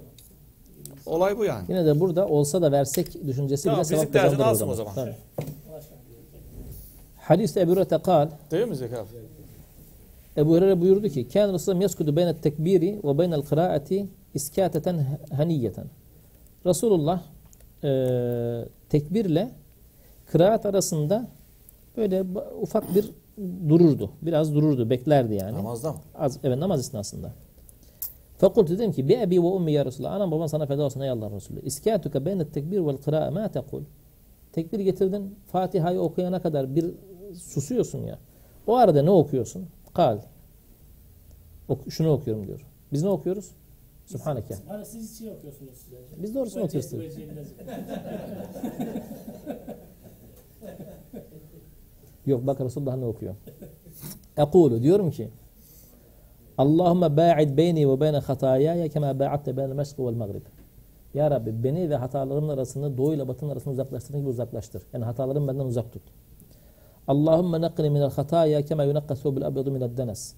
Olay bu yani. Yine de burada olsa da versek düşüncesi Tamam, bile sevap fizik dersini kazandırır alsın o zaman. zaman. Tabii. Hadis Ebu Hureyre kal Değil mi zekat? Ebu Hureyre buyurdu ki Kâne Resulullah yeskudu beyne tekbiri ve beynel kıraati iskâteten haniyeten. Resulullah e, tekbirle kıraat arasında böyle ufak bir dururdu. Biraz dururdu, beklerdi yani. Namazda mı? Az, evet namaz esnasında. Fakultu dedim ki bi ebi ve ummi ya Resulallah. Anam baban sana feda olsun ey Allah Resulü. İskâtuke beyne tekbir vel kıra'a ma tekul. Tekbir getirdin. Fatiha'yı okuyana kadar bir susuyorsun ya. O arada ne okuyorsun? Kal. Ok- şunu okuyorum diyor. Biz ne okuyoruz? Subhaneke. Hani siz şey okuyorsunuz size. Biz doğrusunu okuyoruz. Yok bak Resulullah ne okuyor? Ekulu diyorum ki Allahümme ba'id beyni ve beyne hatayaya kema ba'atte beyne meşriki vel mağrib. Ya Rabbi beni ve hatalarımın arasını doğu ile batının arasını uzaklaştırdığın gibi uzaklaştır. Yani hatalarım benden uzak tut. Allahümme nakkini minel hataya kema yunakka thawbul abyadu mined denes.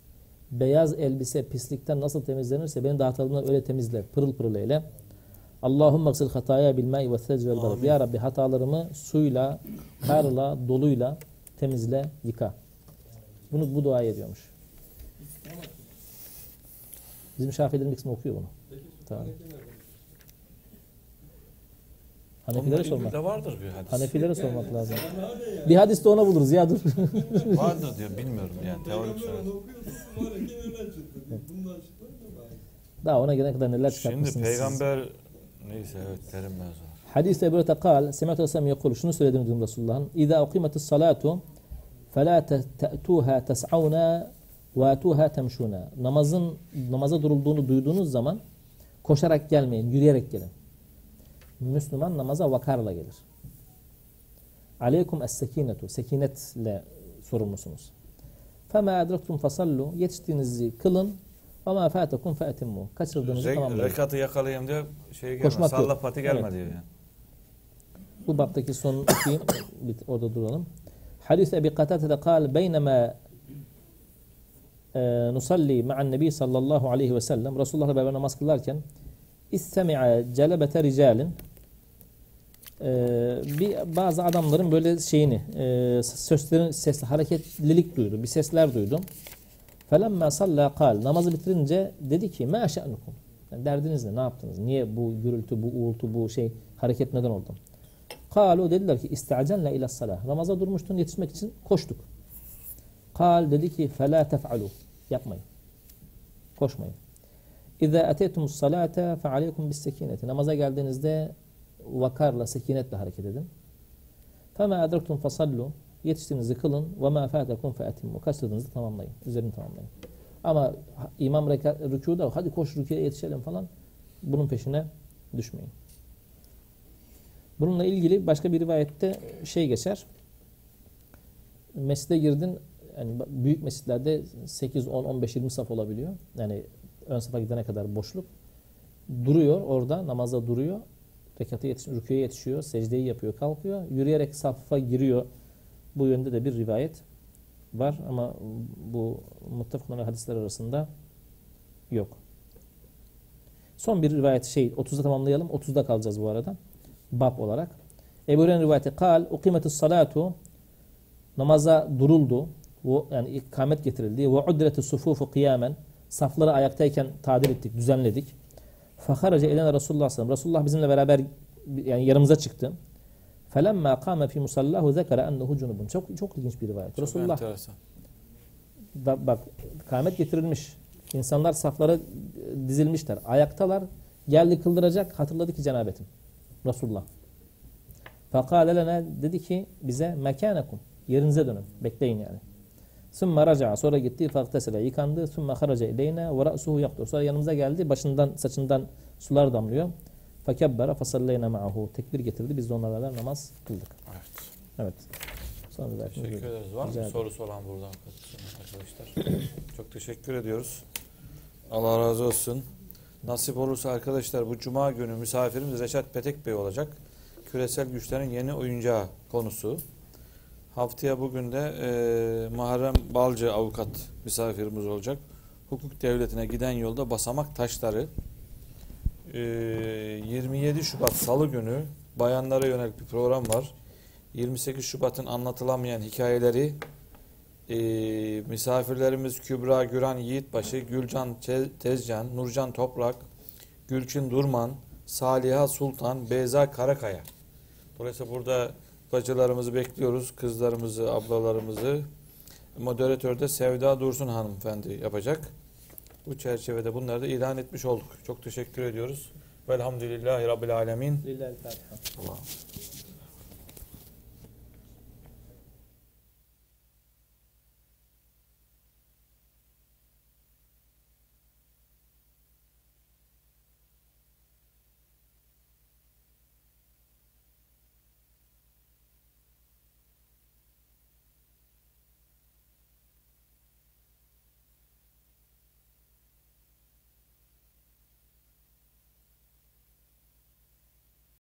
Beyaz elbise pislikten nasıl temizlenirse beni de hatalarımdan öyle temizle. Pırıl pırıl eyle. Allahümme gsil hataya bil ma'i ve thelc vel barad. Ya Rabbi hatalarımı suyla, karla, doluyla temizle, yıka. Bunu bu duayı ediyormuş. Bizim Şafiilerin bir kısmı okuyor bunu. Tamam. Hanefilere sormak. vardır bir hadis. Hanefilere sormak lazım. Bir hadis de ona buluruz ya dur. vardır diyor bilmiyorum yani teorik çıktı. Daha ona gelene kadar neler Şimdi çıkartmışsınız siz. Neyse evet terim mevzu. Hadis Ebu Hureyre kal, semet Aleyhisselam yakul, şunu söyledim dedim Resulullah'ın. İza ukimetis salatu fela te'tuha tes'avna ve atuha temşuna. Namazın namaza durulduğunu duyduğunuz zaman koşarak gelmeyin, yürüyerek gelin. Müslüman namaza vakarla gelir. Aleykum es-sekinetu. Sekinetle sorumlusunuz. Fema adraktum fasallu. Yetiştiğinizi kılın ama fetekum fetimmu. Kaçırdığınızı tamamlayın. Rekatı yakalayayım diyor. Şey gelme, Koşmak salla pati gelme evet. diyor yani. Bu baptaki son okuyayım. orada duralım. Hadis Ebi Katate'de kal beyneme e, nusalli ma'an nebi sallallahu aleyhi ve sellem Resulullah'la beraber namaz kılarken istemi'a celebete ricalin ee, bir bazı adamların böyle şeyini e, seslerin ses hareketlilik duydu. Bir sesler duydu. Felemma salla kal namazı bitirince dedi ki ma şe'nukum yani derdiniz ne? Ne yaptınız? Niye bu gürültü, bu uğultu, bu şey hareket neden oldu? Kalu dediler ki istacenle ila salah. Namaza durmuştun yetişmek için koştuk. Kal dedi ki fela tef'alu. Yapmayın. Koşmayın. İza eteytumus salate fe aleykum bis sekineti. Namaza geldiğinizde vakarla, sekinetle hareket edin. Fema edrektum fasallu. Yetiştiğinizi kılın. Ve ma fatakum fe etimmu. Kaçırdığınızı tamamlayın. Üzerini tamamlayın. Ama imam rükuda hadi koş rüküye yetişelim falan. Bunun peşine düşmeyin. Bununla ilgili başka bir rivayette şey geçer. Mescide girdin yani büyük mescitlerde 8, 10, 15, 20 saf olabiliyor. Yani ön safa gidene kadar boşluk. Duruyor orada namazda duruyor. Rekata yetiş, rüküye yetişiyor. Secdeyi yapıyor kalkıyor. Yürüyerek safa giriyor. Bu yönde de bir rivayet var ama bu muttefakun aleyh hadisler arasında yok. Son bir rivayet şey 30'da tamamlayalım. 30'da kalacağız bu arada. Bab olarak. Ebu Hureyre'nin rivayeti kal ukimetis salatu namaza duruldu. Yani ikamet getirildi. Ve udretis sufufu kıyamen safları ayaktayken tadil ettik, düzenledik. Faharaca elene Resulullah sallallahu Resulullah bizimle beraber yani yanımıza çıktı. Felemma kâme fi musallahu zekere ennehu cunubun. Çok çok ilginç bir rivayet. Çok Resulullah enteresan. da, bak kâmet getirilmiş. İnsanlar saflara dizilmişler. Ayaktalar. Geldi kıldıracak. Hatırladı ki cenabetim. Resulullah. Fakale lena dedi ki bize mekânekum. Yerinize dönün. Bekleyin yani. Sümme raca'a. Sonra gitti. Faktesele yıkandı. Sümme haraca ileyne ve ra'suhu yaktur. Sonra yanımıza geldi. Başından saçından sular damlıyor. Fekebbere fasalleyne ma'ahu. Tekbir getirdi. Biz de onlarla beraber namaz kıldık. Evet. Evet. Sonra Teşekkür ederiz. Var Rica mı sorusu olan burada arkadaşlar? Çok teşekkür ediyoruz. Allah razı olsun. Nasip olursa arkadaşlar bu cuma günü misafirimiz Reşat Petek Bey olacak. Küresel güçlerin yeni oyuncağı konusu. Haftaya bugün de e, Muharrem Balcı avukat misafirimiz olacak. Hukuk devletine giden yolda basamak taşları. E, 27 Şubat Salı günü bayanlara yönelik bir program var. 28 Şubat'ın anlatılamayan hikayeleri e, misafirlerimiz Kübra Güran Yiğitbaşı, Gülcan Te- Tezcan, Nurcan Toprak, Gülçin Durman, Saliha Sultan, Beyza Karakaya. Dolayısıyla burada bacılarımızı bekliyoruz, kızlarımızı, ablalarımızı. Moderatörde Sevda Dursun hanımefendi yapacak. Bu çerçevede bunları da ilan etmiş olduk. Çok teşekkür ediyoruz. Velhamdülillahi Rabbil Alemin. Lillahi.